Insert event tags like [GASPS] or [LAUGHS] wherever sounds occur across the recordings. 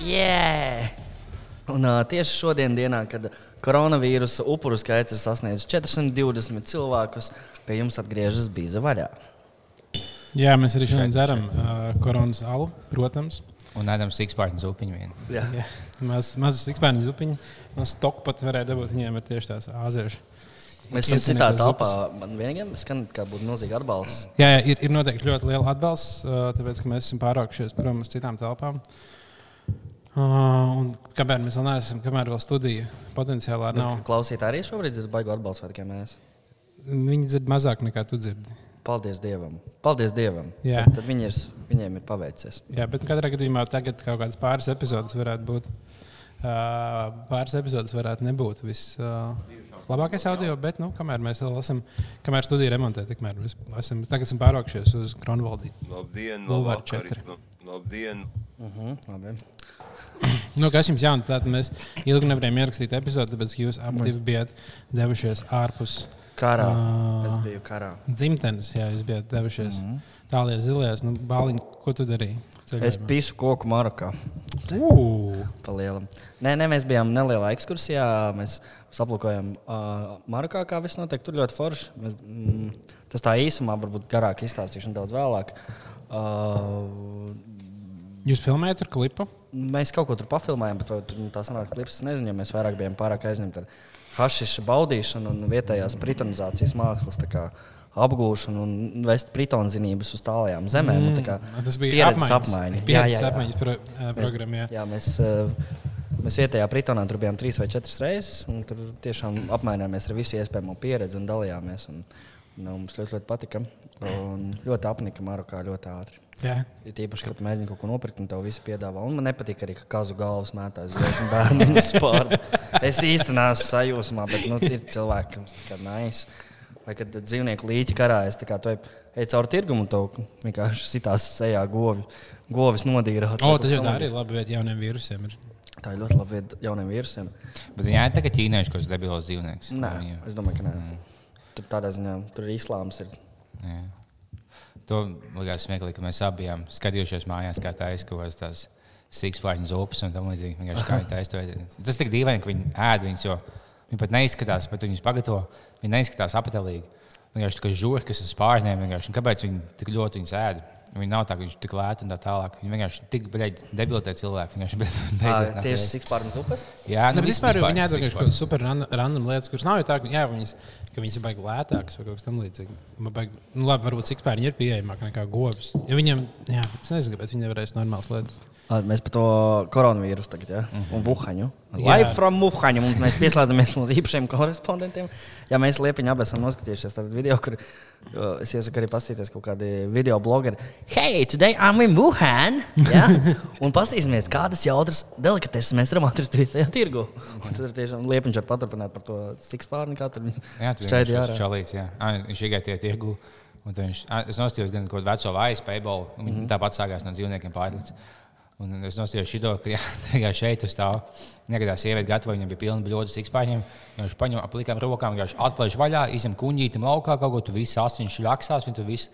Yeah! Un, uh, tieši šodien, dienā, kad koronavīrusa upuru skaits ir sasniedzis 420 cilvēkus, pie jums atgriežas bīza vaļā. Jā, mēs arī šodien dzeram uh, koronas alu, protams. Un ēdam sikspārņu zupiņu vienu. Jā. Jā. Maz, mazas ikspērnu zupiņu. No stoka pat varēja dabūt. Viņiem ir tieši tās āziešu. Mēs esam citā telpā. Man vienīgais skan, kā būtu milzīgi atbalsts. Jā, jā ir, ir noteikti ļoti liela atbalsts, tāpēc ka mēs esam pārākušies prom uz citām telpām. Uh, un kamēr mēs vēl neesam, kamēr vēl studija potenciālā nav, Klausītāji arī šobrīd ir baigta atbalsts, vai tikai mēs? viņi dzird mazāk nekā tu dzirdi. Paldies Dievam! Paldies Dievam! Jā. Tad, tad viņi ir, viņiem ir paveicies. Jā, bet katrā gadījumā tagad kaut kādas pāris epizodes varētu būt. Uh, pāris epizodes varētu nebūt vislabākais uh, audio, bet, nu, kamēr mēs vēl esam, kamēr studija remontē, tikmēr mēs esam, tagad esam pārākušies uz Kronvaldi. Labdien, labvakar, četri. labdien. Uh -huh, labi. Nu, kas jums jautā? Tātad mēs ilgi nevarējām ierakstīt epizodi, tāpēc, jūs abi bijat devušies ārpus Karā. Ā. Es biju karā. dzimtenes. Jā, jūs bijat devušies mm -hmm. tālāk zilajās. Nu, Bāliņ, ko tu darīji? Es pīsu koku Marokā. Ugh! Pa lielam. Nē, nē, mēs bijām nelielā ekskursijā. Mēs aplūkojām uh, Marokā, kā viss notiek. Tur ļoti forši. Mēs, mm, tas tā īsumā, varbūt garāk izstāstīšu nedaudz vēlāk. Uh, Jūs filmējat ar klipu? Mēs kaut ko tur pafilmējām, bet tur nu, tā sanāk klips. Es nezinu, jo mēs vairāk bijām pārāk aizņemti ar hašiša baudīšanu un vietējās britonizācijas mākslas. Apgūšanu un vest britonu zinības uz tālajām zemēm. un tā Mm. Tas bija pieredzes apmaiņa. Pieredzes apmaiņas pro, uh, programma. Jā. Jā, mēs, eh, mēs vietējā Britānijā tur bijām trīs vai četras reizes. un Tur tiešām apmainījāmies ar visu iespējamo pieredzi un dalījāmies. Un, un, mums ļoti, ļoti patika. Un ļoti apnika Marokā ļoti ātri. Jā. Ir tīpaši, kad tu mēģini kaut ko nopirkt, un tev viss piedāvā. Un man nepatīk arī, ka kazu galvas mētā uz bērnu [LAUGHS] spārnu. Es īstenībā neesmu sajūsmā, bet nu, ir cilvēki, kas tā kā nais. Vai kad dzīvnieku līķi karājas, tā kā tu ej- cauri tirgumu un tev vienkārši sitās sejā govi, govis nodīrāts. O, tas jau tā arī ir labi vieta jauniem vīrusiem. Ir. Tā ir ļoti labi vieta jauniem vīrusiem. Bet viņi ir tagad ķīnieši, kas debilos dzīvnieks. Nē, Viņi- es domāju, ka nē. Tur tādā ziņā tur ir islāms. Ir. Jā. To likās smieklīgi, ka mēs abi bijām skatījušies mājās, kā tā aizkavās tās sīkspāņu zupas un tam līdzīgi. Vienkārši kā tā aizturēja. Tas tik dīvaini, ka viņi ēd viņus, jo viņi pat neizskatās, bet viņus pagatavo. Viņi neizskatās apetīgi. Vienkārši tā kā žurka, kas ir spārniem, kāpēc viņi tik ļoti viņus ēd? Viņi nav tā, ka viņš ir tik lēti un tā tālāk. Viņi vienkārši tik debilitē. Vienkārši [LAUGHS] Ā, beidzot nav Tieši sikspārnas upes. Jā, Nu, vispār jau vispār viņi vienkārši sīkspārņu. kaut kādas super ran- random lietas, kuras nav jau tā, ka, jā, viņas, ka viņas ir baigi lētākas vai kaut kas tamlīdzīgs. Baigi, nu, labi, varbūt sikspēri ir pieejamāki nekā govs. Ja viņam, jā, bet es nezinu, kāpēc viņi nevarēs normālas lietas. Mēs par to koronavīrusu tagad, ja? un Vuhaņu. Live from Vuhaņu. Un Mēs pieslēdzamies mūsu īpašiem korespondentiem. Jā, mēs Liepiņā abi esam noskatījušies tādu video, kur es iesaku arī paskatīties kaut kādi video blogeri. Hey, today I'm in Wuhan! Ja? [LAUGHS] Un paskatīsimies, kādas jautras delikateses mēs varam atrast vietējā tirgu. Un Tad ir tiešām Liepiņš var paturpināt par to cik spārni, kā tur Jā, tu vienkārši jārā. esi čalīts. Jā. Ā, Viņš iegāja tie tirgu. un tad Viņš, ā, es nostājos gan kaut kādu veco vājas paybolu, un Mhm. viņi tāpat sākās no dzīvniekiem pārlicis. Un es ka jā, [LAUGHS] tikai šeit uz stāv. Nekad tā sieviete gatavoja, viņam bija pilna bļodas ikspārņiem. Viņš paņem aplikām rokām, viņš atplēš vaļā, izņem kuņģītam laukā, kaut ko tu viss asiņš ļaksās, un tu viss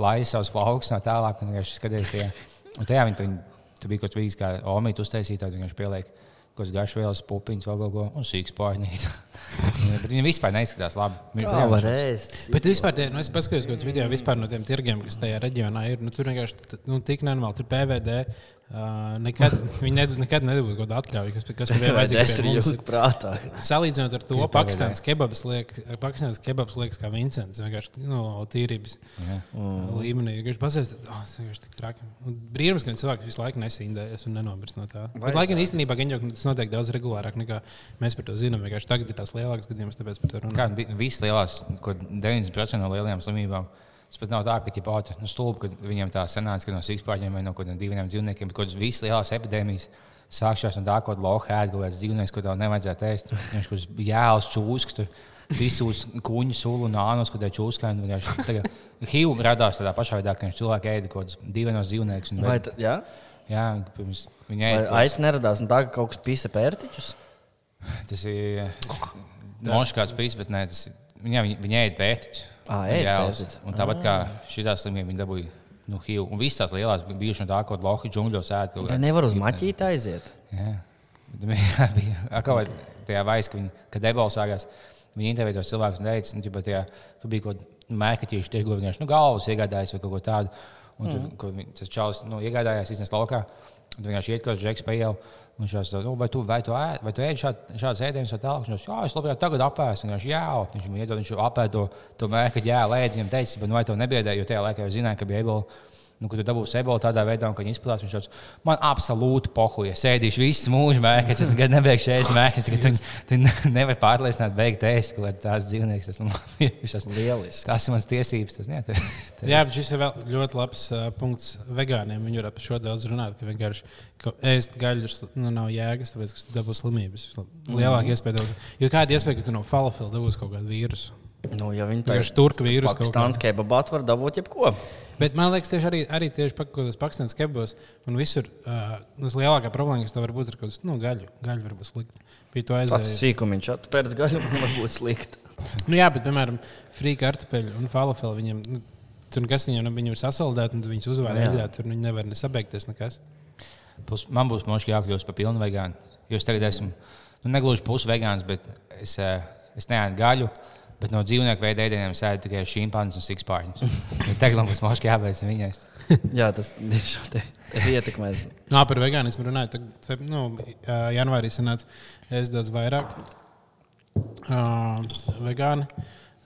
laija savus plaukus no tālāk, un viņš skaties tie. Un tajā viņi, viņi tu bija kaut kāds kā omīte uztaisītājs, viņš pieliek kaut kādas garšvielas, pupiņas, vēl kaut ko, un sīks pārņīt. [LAUGHS] Bet viņi vispār neizskatās labi. Kā jā, var ēst? Bet vispār, tie, nu, es paskatījos, kādas video vispār no tiem tirgiem, kas tajā reģionā ir. Nu, tur vienkārši nu, tik nenormāli, tur PVD. Uh, nekad, [LAUGHS] viņi ned, nekad nedabūja kaut kādu atļauju, kas, kas man bija Es vajadzīgs. pie [LAUGHS] mums. jūtu prātā. Salīdzinot ar to, ir Pakistānas kebabs liek, Pakistānas kebabs liekas kā Vincents. Vienkārši no tīrības Jā. mm. līmenī. Viņš pasēs, oh, tas vienkārši tik traki. Brīnums, ka cilvēki visu laiku nesindējas un nenomirs no tā. Bet, lai gan īstenībā jau tas notiek daudz regulārāk nekā mēs par to zinām. Vienkārši tagad ir tās lielākas gadījumas, tāpēc par to Kā runājam. bija visas lielās, ko 90% no lielajām slimībām. Tas pat nav tā, ka ģipā, nu, stulbi, ka viņiem tā sanāca, ka no sīkspārņiem vai no kaut kādiem diviem dzīvniekiem, kaut kādas visas lielās epidēmijas sākšās no tā, ko loha ēd, kaut kāds dzīvnieks, ko tev nevajadzētu ēst. Viņš kaut kāds jēls čūskas, tu visūs kuņu sulu un ānus, un vienkārši tagad HIV radās tādā pašā veidā, ka viņš cilvēki ēda kaut kādus divienos dzīvniekus. Vai tā, jā? Jā, pirms viņi Vai ēda. aicis neradās tā, ka kaut kas pisa pērtiķus? Tas ir monētas pīcis, bet nē, tas ir. Viņa, viņa, viņa ēda. Un tāpat kā šī slimība, viņa dabūja nu, HIV. Un visas tās lielās bija no tā, ko Lohi džungļos ēd. kaut Vai kādas- nevar uz maķīti aiziet? Jā, Bet [LAUGHS] bija bija kaut tajā vaisa, ka viņi, kad debels sākās, viņi intervēja tos cilvēkus un teica, nu, tajā, ka bija kaut kāda mēkaķīša tirgu, vienkārši nu, galvas iegādājās vai kaut ko tādu. Un tur, mm. viņi, tas čalis nu, iegādājās, iznes laukā. Tur vienkārši iet kaut kāds žeks pa ielu. Viņš jau nu, vai tu, vai tu, ēd, vai tu ēd šād, šādas ēdienas vai tālāk? Viņš jau, jā, es labāk tagad apēstu. Viņš jau, viņš man iedod, viņš apēd to, to mēkaķi, jā, lēdz. Viņam teica, bet nu, vai to nebiedēja, jo tajā laikā jau zināja, ka bija ebola. Nu, kad tu dabūsi ebolu tādā veidā, un kad viņi izplatās, viņš teica, man absolūti pohuja. Sēdīšu visu mūžu mēkās, es gadu nebeigšu ēst ka tu, tu nevari pārliecināt, beigt ēst kāds tās dzīvnieks. Tas man [LAUGHS] liekas, Lieliski. tas ir mans tiesības. Tas, ne, tas, Jā, bet šis ir vēl ļoti labs uh, punkts vegāniem. Viņi var par šo daudz runāt, ka vienkārši ka ēst gaļas nu, nav jēgas, tāpēc, ka tu dabūsi slimības. Lielāka iespēja daudz. Jo kāda iespēja, ka tu no falafela dabūsi kaut kādu vīrusu? Nu, ja viņi Vienkārši turka vīrusu kaut Pakistāns kebabāt var dabūt jebko. Bet man liekas, tieši arī, arī tieši pakāpienas Pakistānas kebabos un visur uh, tas lielākā problēma, kas tev var būt, ir kaut kas nu, gaļu. Gaļa var būt slikta. Bija to Pats aizēju. sīkumiņš atpērts gaļu, var būt slikti. [LAUGHS] Nu, jā, bet, piemēram, frīka kartupeļu un falafeli viņam. Nu, Tur nekas viņam, viņam ir sasaldēts, un tu viņus uzvāri Jā. eļļā. Tur viņi nevar nesabeigties nekas. Plus, man būs možda jākļūst par pilnu vegānu. Jo es tagad esmu nu, negluži pusvegāns, bet es, es neēdu gaļu. Bet no dzīvnieku veida ēdieniem ēdu tikai šīmpānus un sikspārņus. Tagad man būs možda jābeidz viņas. [LAUGHS] Jā, tas tiešām te, te ietekmēs. Nā, par vegānismu runājot, tad nu, janvārī sanāca es daudz vairāk uh, vegāni.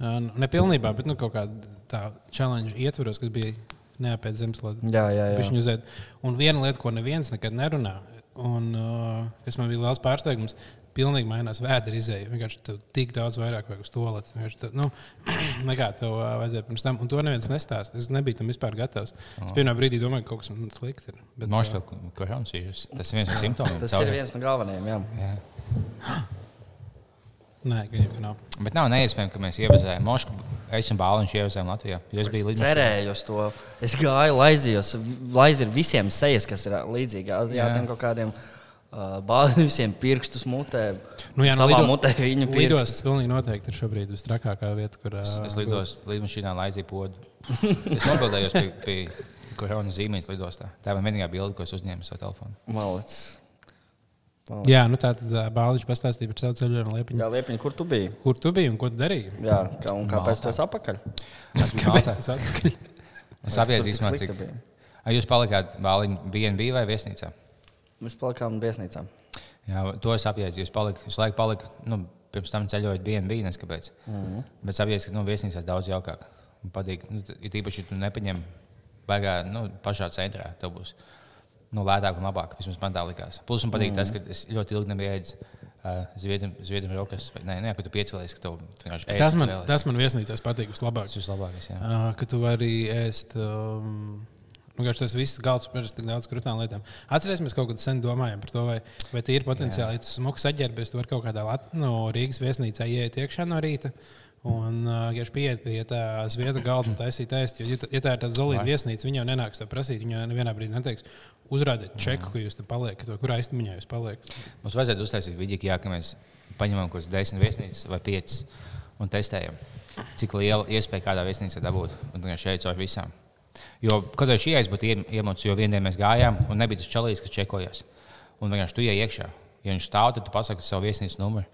Uh, nepilnībā, bet nu, kaut kāda tā challenge ietvaros, kas bija neapēd zemeslode. Jā, jā, jā. Un viena lieta, ko neviens nekad nerunā, un uh, kas man bija liels pārsteigums, pilnīgi mainās vēdera izēja. Vienkārši tev tik daudz vairāk vajag uz to lietu. Nu, [CLEARS THROAT] nekā tev uh, vajadzēja pirms tam. Un to neviens nestāsta. Es nebiju tam vispār gatavs. Es pirmā brīdī domāju, ka kaut kas man slikti ir. Bet, Možda korons ir. Tas ir viens no simptomiem. Tas ir viens no galvenajiem. Jā. Jā. [GASPS] Nē, ka nav. Bet nav neiespējami, ka mēs ievazējām Mošku. Es un Bāliņš ievazējām Latvijā. Jo es biju līdz Cerēju uz to. Es gāju laizījos. Laizi ir visiem sejas, kas ir līdzīgi Azijātiem Jā. kaut kādiem. Bāzi visiem pirkstus mutē. Nu, jā, nu, savā lido- mutē viņu pirkstus. Lidostas pilnīgi noteikti ir šobrīd visstrakākā vieta, kur ā, Es lidos lidmašīnā, laizīju podu. Es nobildējos pie, pie koronas zīmēs lidostā. Tā bija vienīgā bilde, ko es uzņēmu no telefona. Malec. Jā, nu tā tad Bāliņš pastāstīja par savu ceļojumu Liepiņu. Jā, Liepiņ, kur tu biji? Kur tu biji un ko tu darīji? Jā, kā, un kāpēc tu esi apakaļ? Kāpēc tas atpakaļ? Es saprotu, tik īstenībā, slikti cik. Jūs palikāt Bāliņu BNB vai viesnīcā? Mēs palikām viesnīcā. Jā, to es saprotu. Jūs palikat, jūs laiku palikat, nu, pirms tam ceļojot BNB, neskapēc. Mm Mhm. -hmm. Bet saprotu, ka nu, viesnīcās daudz jaukāk. Man patīk, nu, it īpaši, ja tu nepaņem baigā, nu, pašā centrā. Tev būs nu, lētāk un labāk. Vismaz man tā likās. Plus man patīk mm -hmm. tas, ka es ļoti ilgi nebiju ēdis uh, zviedru rokas. vai Nē, nē, ka tu piecelies, ka tev vienkārši ēd. Tas man, tas man viesnīcās patīk vislabāk. tas ir labākais. Jā. Uh, ka tu vari ēst. Um, vienkārši tas viss galds pirms tik daudz krūtām lietām. Atcerēsimies, kaut kad sen domājām par to, vai, vai ir potenciāli. Ja tu smuki saģērbies, tu vari kaut kādā Lat no Rīgas viesnīcā ieiet iekšā no rīta. Un vienkārši uh, pieiet pie tā zviedru galda un taisīt ēst. Jo, ja, tā- ir tāda zelīta viesnīca, viņa jau nenāks to prasīt. Viņa jau nevienā brīdī neteiks, uzrādiet čeku, ka jūs tur paliekat, kurā īstenībā jūs paliekat. Mums vajadzētu uztaisīt video, jā, ka mēs paņemam kaut kādas desmit viesnīcas vai piecas un testējam, cik liela iespēja kādā viesnīcā dabūt. Un vienkārši šeit caur visām. Jo kaut kā šī aizbūta iemocis, jo vienā mēs gājām un nebija tas čalījis, kas čekojas. Un vienkārši tu ienāc iekšā. Ja viņš stāv, tad tu pasaki savu viesnīcas numuru.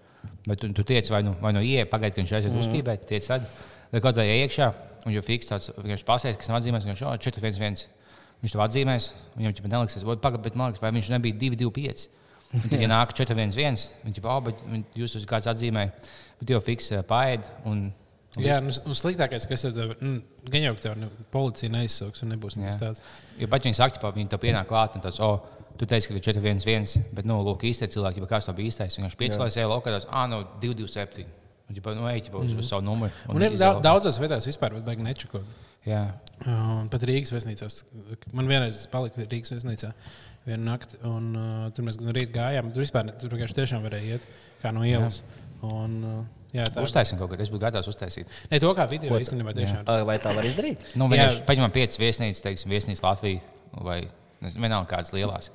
Bet tu, tu tiec vai nu, vai nu ieeja, pagaidi, ka viņš aiziet mm. uzpīpēt, tiec tad. Vai kaut vai iekšā, un jau fiks tāds pasēs, kas nav atzīmēts, viņš jau 411. Viņš to atzīmēs, viņam jau neliksies, pagaidi, bet man liekas, vai viņš nebija 225. Un Tad, ja [LAUGHS] nāk 411, viņš jau oh, viņi, jūs esat kāds atzīmē, bet jau fiks ā, paēd. Un Jā, nu, un sliktākais, kas ir, mm, gan jau, tev ne, policija neizsauks un nebūs nekas Jā. tāds. Jo pat viņi saka, ka viņi to pienāk klāt, un tas, oh, tu teici, ka ir 411, bet, nu, lūk, īstie cilvēki, ja kāds to bija īstais, viņš piecēlās ejā laukā, tas, ah, no 227. Un, ja, nu, ej, ja uz, uz savu numuru. Un ir izvēl- daudz, daudzās vietās vispār, bet baigi nečakot. Jā, Un pat Rīgas viesnīcās. Man vienreiz palika Rīgas viesnīcā vienu nakti, un uh, tur mēs no rīta gājām. Tur vispār tur vienkārši tiešām varēja iet kā no ielas. Un, uh, jā, tā uztaisim kaut ko, es būtu gatavs uztaisīt. Ne, to kā video īstenībā tiešām. Ā, Vai tā var izdarīt? Nu, Jā. vienkārši paņemam piecas viesnīcas, teiksim, viesnīcas Latviju vai vienalga kādas lielās.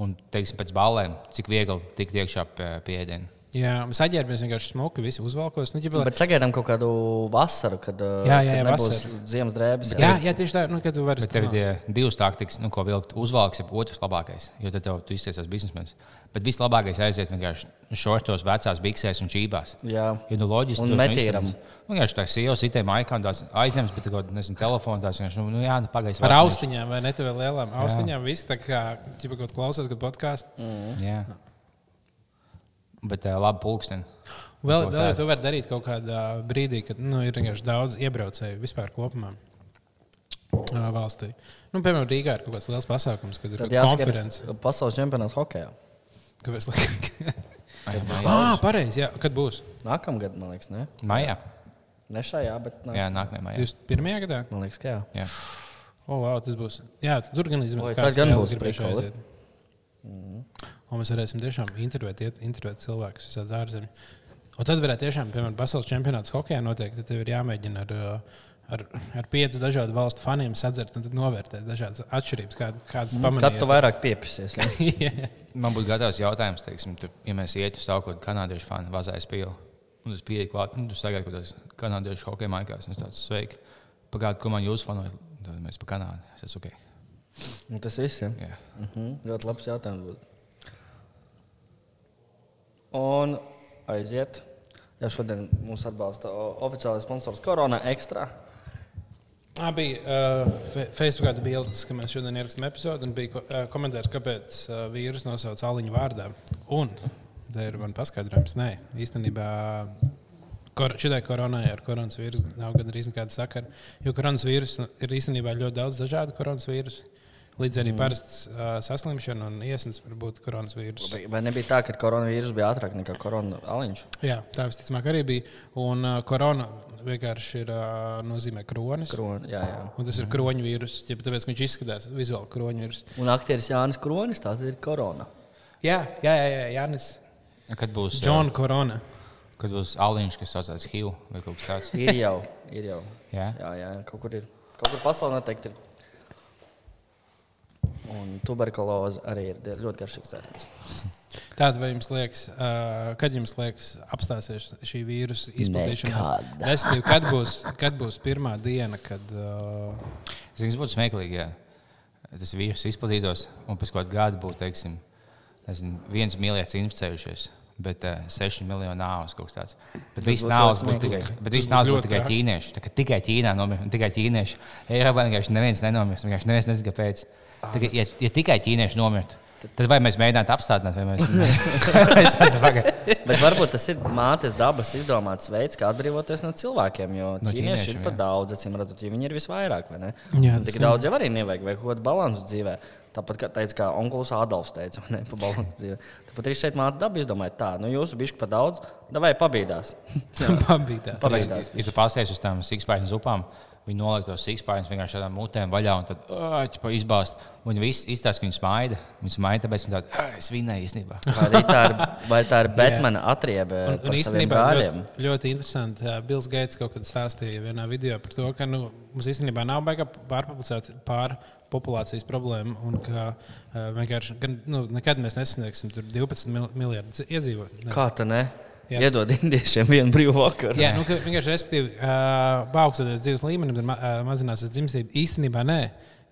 Un, teiksim, pēc balēm, cik viegli tikt iekšā pie, ēdienu. Jā, mēs aģērbamies vienkārši smuki, visi uzvalkos. Nu, ģibelē, Bet sagaidām kaut kādu vasaru, kad, Jā, jā, jā, kad nebūs vasara. ziemas drēbes. jā, jā, tieši tā, nu, kad tu vari Bet tev ir divas taktikas, nu, ko vilkt. Uzvalks ir otrs labākais, jo tad tev tu izteicies biznesmenis. Bet vislabākais aiziet vienkārši šortos, vecās biksēs un čībās. Jā. Jo, nu, loģiski, Un metīram. Nu, vienkārši tā sieva sitē maikā tās aizņems, bet kaut nezinu, telefonu tās vienkārši, nu, nu jā, nu, pagaidzi. Ar austiņām, vai ne? Tev ir lielām austiņām. Viss tā kā, ja kaut klausās, kad podkāstā. neviens. Bet uh, labi pulksteni. Vēl, vēl tā. to var darīt kaut kādā brīdī, kad nu, ir vienkārši daudz iebraucēju vispār kopumā. Valstī. Nu, piemēram, Rīgā ir kaut kāds liels pasākums, kad ir konference. pasaules čempionāts hokeja. Kāpēc? Ah, [LAUGHS] pareizi. jā. Kad būs? Nākamgad, man liekas, ne? Maijā. Ne šajā, bet nā, Jā, nākamajā maijā. 21. gadā? man liekas, ka jā. Jā. O, oh, wow, tas būs. Jā, tur gan izmantot. tas gan būs prikoli. Un mēs varēsim tiešām intervēt, iet- intervēt cilvēkus visādi ārzemēs. Un tad varētu tiešām, piemēram, pasaules čempionāts hokeja notiek, tad tev ir jāmēģina ar, uh, ar, ar pieciem dažādu valstu faniem sadzert un tad novērtēt dažādas atšķirības, kād, kādas Kad tu pamanīt. vairāk piepisies? ne? [LAUGHS] Man būtu gatavs jautājums, teiksim, tu, ja mēs ietu uz kaut kādu kanādiešu fanu, vazājas pīli. Un es pieeju klāt, un tu sagaidi, ka tas kanādiešu hokeja maikās. Un es tāds sveiki. Pagādu, ko man jūs fanojat? Tad mēs pa Kanādu. Es esmu ok. Nu, Tas viss, jā. Jā. Mhm. Ļoti labs jautājums. Būtu. Un aiziet. Jā, šodien mūs atbalsta oficiālais sponsors Corona Extra. Ah, bija uh, Facebookā bildes, ka mēs šodien ierakstām epizodi, un bija uh, komentārs, kāpēc uh, vīrusu nosauc Aliņu vārdā. Un tā ir man paskaidrojums. Nē, īstenībā kor, šitai koronai ar koronas vīrusu nav gandrīz nekāda sakara. Jo koronas vīrusu ir īstenībā ļoti daudz dažādu koronas vīrusu. Līdz arī mm. parasts uh, saslimšana un iesnas var būt koronas vīrusu. Vai- nebija tā, ka koronavīrus bija ātrāk nekā korona aliņš? Jā, tā visticamāk arī bija. Un uh, korona vienkārši ir uh, nozīmē kronis. Krona, jā, jā. Un tas ir kroņu vīruss, ja tāpēc ka viņš izskatās vizuāli kroņu vīruss. Un aktieris Jānis Kronis, tas ir korona. Jā, jā, jā, jā Jānis. Kad būs Džona Korona. Kad būs Aliņš, kas saucās HIV vai kaut kas tāds? Ir jau, ir jau. Jā. Jā, jā, kaut kur ir. Kaut kur pasaulē noteikti ir. Un tuberkuloze arī ir ļoti garšīgs dzēriens. Tātad, vai jums liekas, uh, kad jums liekas, apstāsies šī vīrusa izplatīšanās? Respektīvi, kad būs, kad būs pirmā diena, kad. Uh, Es domāju, ka būtu smieklīgi, ja tas vīrus izplatītos un pēc kāda gada būtu, teiksim, nezinu, viens miljons inficējušies. Bet uh, 6 miljoni nāves kaut kas tāds. Bet viss nāves būtu tikai, Tas būtu būtu tikai ķīnieši. Tikai Ķīnā nomirst, un tikai ķīnieši. Eiropā vienkārši neviens nenomirs. Vienkārši neviens nezina, kāpēc. Tikai, ja, ja tikai ķīnieši nomirst, tad vai mēs mēģinātu apstādināt, vai mēs, [LAUGHS] pagaidu. Bet varbūt tas ir mātes dabas izdomāts veids, kā atbrīvoties no cilvēkiem. Jo No ķīnieši ir jā. daudz, acīm redzot, jo viņi ir visvairāk. vai ne? Jā, Tik gan. daudz jau arī nevajag, vai kaut kādu balansu dzīvē. Tāpat kā teica, kā onkulis Adolfs teica, ne pa balansu [LAUGHS] dzīvē. Tāpat arī šeit māte daba izdomāja tā, nu jūsu bišķi pa daudz, vai pabīdās. [LAUGHS] Pabīdās. Pabīdās. Ja tu pasies uz tām sikspēļu upām, viņi noliek tos sikspēļus vienkārši tādām mutēm vaļā un tad āķi izbāzt. Un viņi visi izstāsta, ka viņi smaida. Viņi smaida, tāpēc viņi tādi - es vinēju īstenībā. [LAUGHS] Vai tā ir, vai tā ir Batmana atriebe Un, un īstenībā ļoti, ļoti interesanti. Bills Gates kaut kad stāstīja vienā video par to, ka nu, mums īstenībā nav baigta pārpopulācija- pārpopulācijas problēma. Un ka uh, vienkārši gan, nu, nekad mēs nesasniegsim tur 12 mil miljardus iedzīvotāju. Kā tā ne? Jā. Iedod indiešiem vienu brīvu vakaru. Jā, nu, vienkārši respektīvi, uh, paaugstoties dzīves līmenim, tad ma uh, mazināsies dzimstība. Īstenībā nē.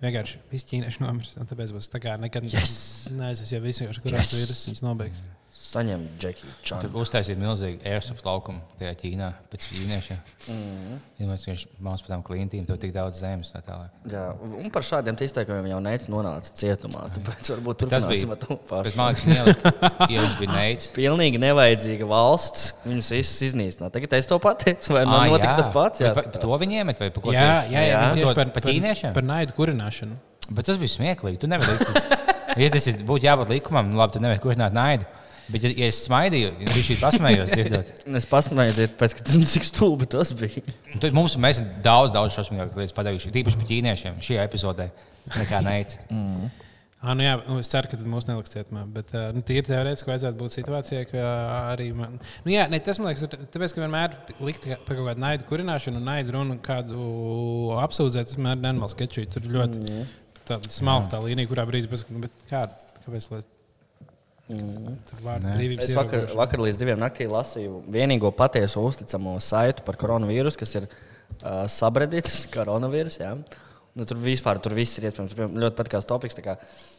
Vienkārši viss ķīnieši nomirs. un Tāpēc būs tā kā nekad Yes! neaizsas, ja visi kurās Yes! vīrus viņus nobeigs. Saņem Džekiju Tur uztaisīt milzīgu airsoft laukumu tajā Ķīnā pēc ķīniešiem. Mhm. Ja mēs vienkārši mācām par tām klintīm, tur tik daudz zemes. Tā tālāk. Jā, un par šādiem izteikumiem jau neicis nonāca cietumā. Tāpēc varbūt Tas turpināsim bija. pašu. man liekas, ka Ielas bija neicis. [LAUGHS] Pilnīgi nevajadzīga valsts. Viņus visus iznīcināt. Tagad es to pateicu, vai man Ā, notiks jā. tas pats? Jā, pa- to viņi iemet vai pa ko Jā, tieši? jā, jā, Jā. jā tieši To par, pa ķīniešiem? Par naidu kurināšanu. Bet tas bija smieklīgi. Tu nevari. Ja tas būtu jābūt likumam, nu labi, tad nevar kurināt naidu. Bet, ja, es smaidīju, viņš šī pasmējos dzirdot. Es pasmēju, pēc tam, [LAUGHS] cik stulbi tas bija. Tad mums mēs daudz, daudz šausmīgākas lietas padarījuši. Tīpaši par ķīniešiem šajā epizodē. Nekā neica. Ah, nu jā, nu es ceru, ka tad mūs neliks cietumā. Bet uh, nu, tīri teorētiski vajadzētu būt situācijai, ka arī man. Nu, jā, ne, tas man liekas, ir tāpēc, ka vienmēr likt par kaut kādu naidu kurināšanu un naidu runu kādu apsūdzēt. Tas vienmēr ir nenormāls sketčs. Tur ļoti mm. smalka tā līnija, kurā brīdī pasakot, nu, bet kā, kāpēc? Lai... Tur vārdu brīvības Es vakar, ierobežojumi. vakar līdz diviem naktī lasīju vienīgo patieso uzticamo saitu par koronavīrusu, kas ir uh, sabredīts [LAUGHS] koronavīrus. Jā. Nu, tur vispār tur viss ir iespējams. Ļoti patīkās topiks.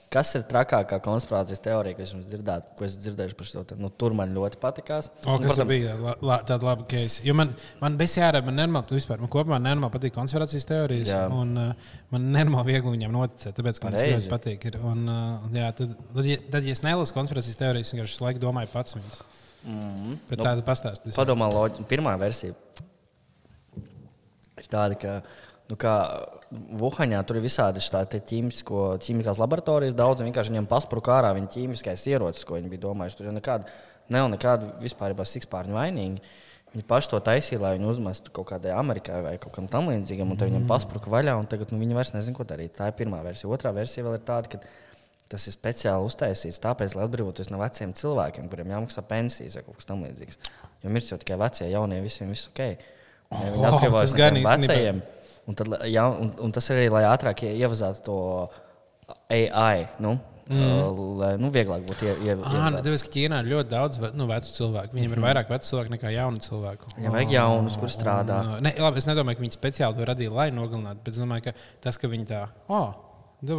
Kas ir trakākā konspirācijas teorija, ko es jums dzirdēju, ko es dzirdēju par šo? te? Nu, tur man ļoti patīkās. O, Un, kas tur bija la, la, tāda laba case? Jo man, man bez jārada, man nenormāli, vispār, man kopumā nenormāli patīk konspirācijas teorijas. Jā. Un, uh, man nenormāli viegli viņam noticēt, tāpēc, ka man tas ļoti patīk. Ir. Un, uh, jā, tad, tad, ja, tad, ja es nelasu konspirācijas teorijas, vienkārši visu laiku domāju pats viņas. Mm, Bet Nu, tāda pastāstīs. Padomā, loģi, pirmā versija ir tāda, ka nu, kā Vuhaņā tur ir visādi ķīmisko, ķīmiskās laboratorijas, daudz vienkārši viņam paspruka ārā viņa ķīmiskais ierocis, ko viņi bija domājuši. Tur jau nekāda, nav nekāda vispār sikspārņa vainīga. Viņi paši to taisīja, lai viņi uzmestu kaut kādai Amerikai vai kaut kam tamlīdzīgam, un tad viņam paspruka vaļā, un tagad nu, viņi vairs nezina, ko darīt. Tā ir pirmā versija. Otrā versija vēl ir tāda, ka tas ir speciāli uztaisīts tāpēc, lai atbrīvotos no veciem cilvēkiem, kuriem jāmaksā pensijas vai kaut kas tamlīdzīgs. Jo mirst jau tikai vecie, jaunie, visiem viss ok. Ja viņi atbrīvojas no vecajiem, un, tad, ja, un, un tas arī, lai ātrāk ie- ievazātu to AI. Nu, mm. lai nu, vieglāk būtu ie, ie, Ah, ievazāt. Tāpēc, ka Ķīnā ir ļoti daudz nu, vecu cilvēku. Viņiem ir vairāk vecu cilvēku nekā jaunu cilvēku. Ja vajag jaunus, kur strādā. Un, ne, labi, es nedomāju, ka viņi speciāli to radīja, lai nogalinātu. Bet es domāju, ka tas, ka viņi tā, oh,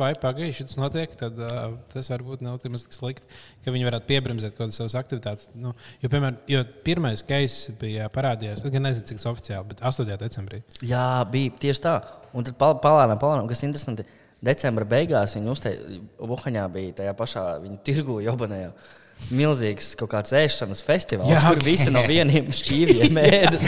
vai pagaidi, šis notiek, tad uh, tas varbūt nav tik slikti, ka viņi varētu piebremzēt kaut kādas savas aktivitātes. Nu, jo, piemēram, jo pirmais case bija parādījās, es gan nezinu, cik tas oficiāli, bet 8. decembrī. Jā, bija tieši tā. Un tad pal- palēnām, palēnām, kas interesanti, decembra beigās viņi uzteica, Vuhaņā bija tajā pašā viņa tirgu jobanējā. Milzīgs kaut kāds ēšanas festivāls, Jā, Jā, kur ok. visi no vieniem šķīviem [LAUGHS] ēda.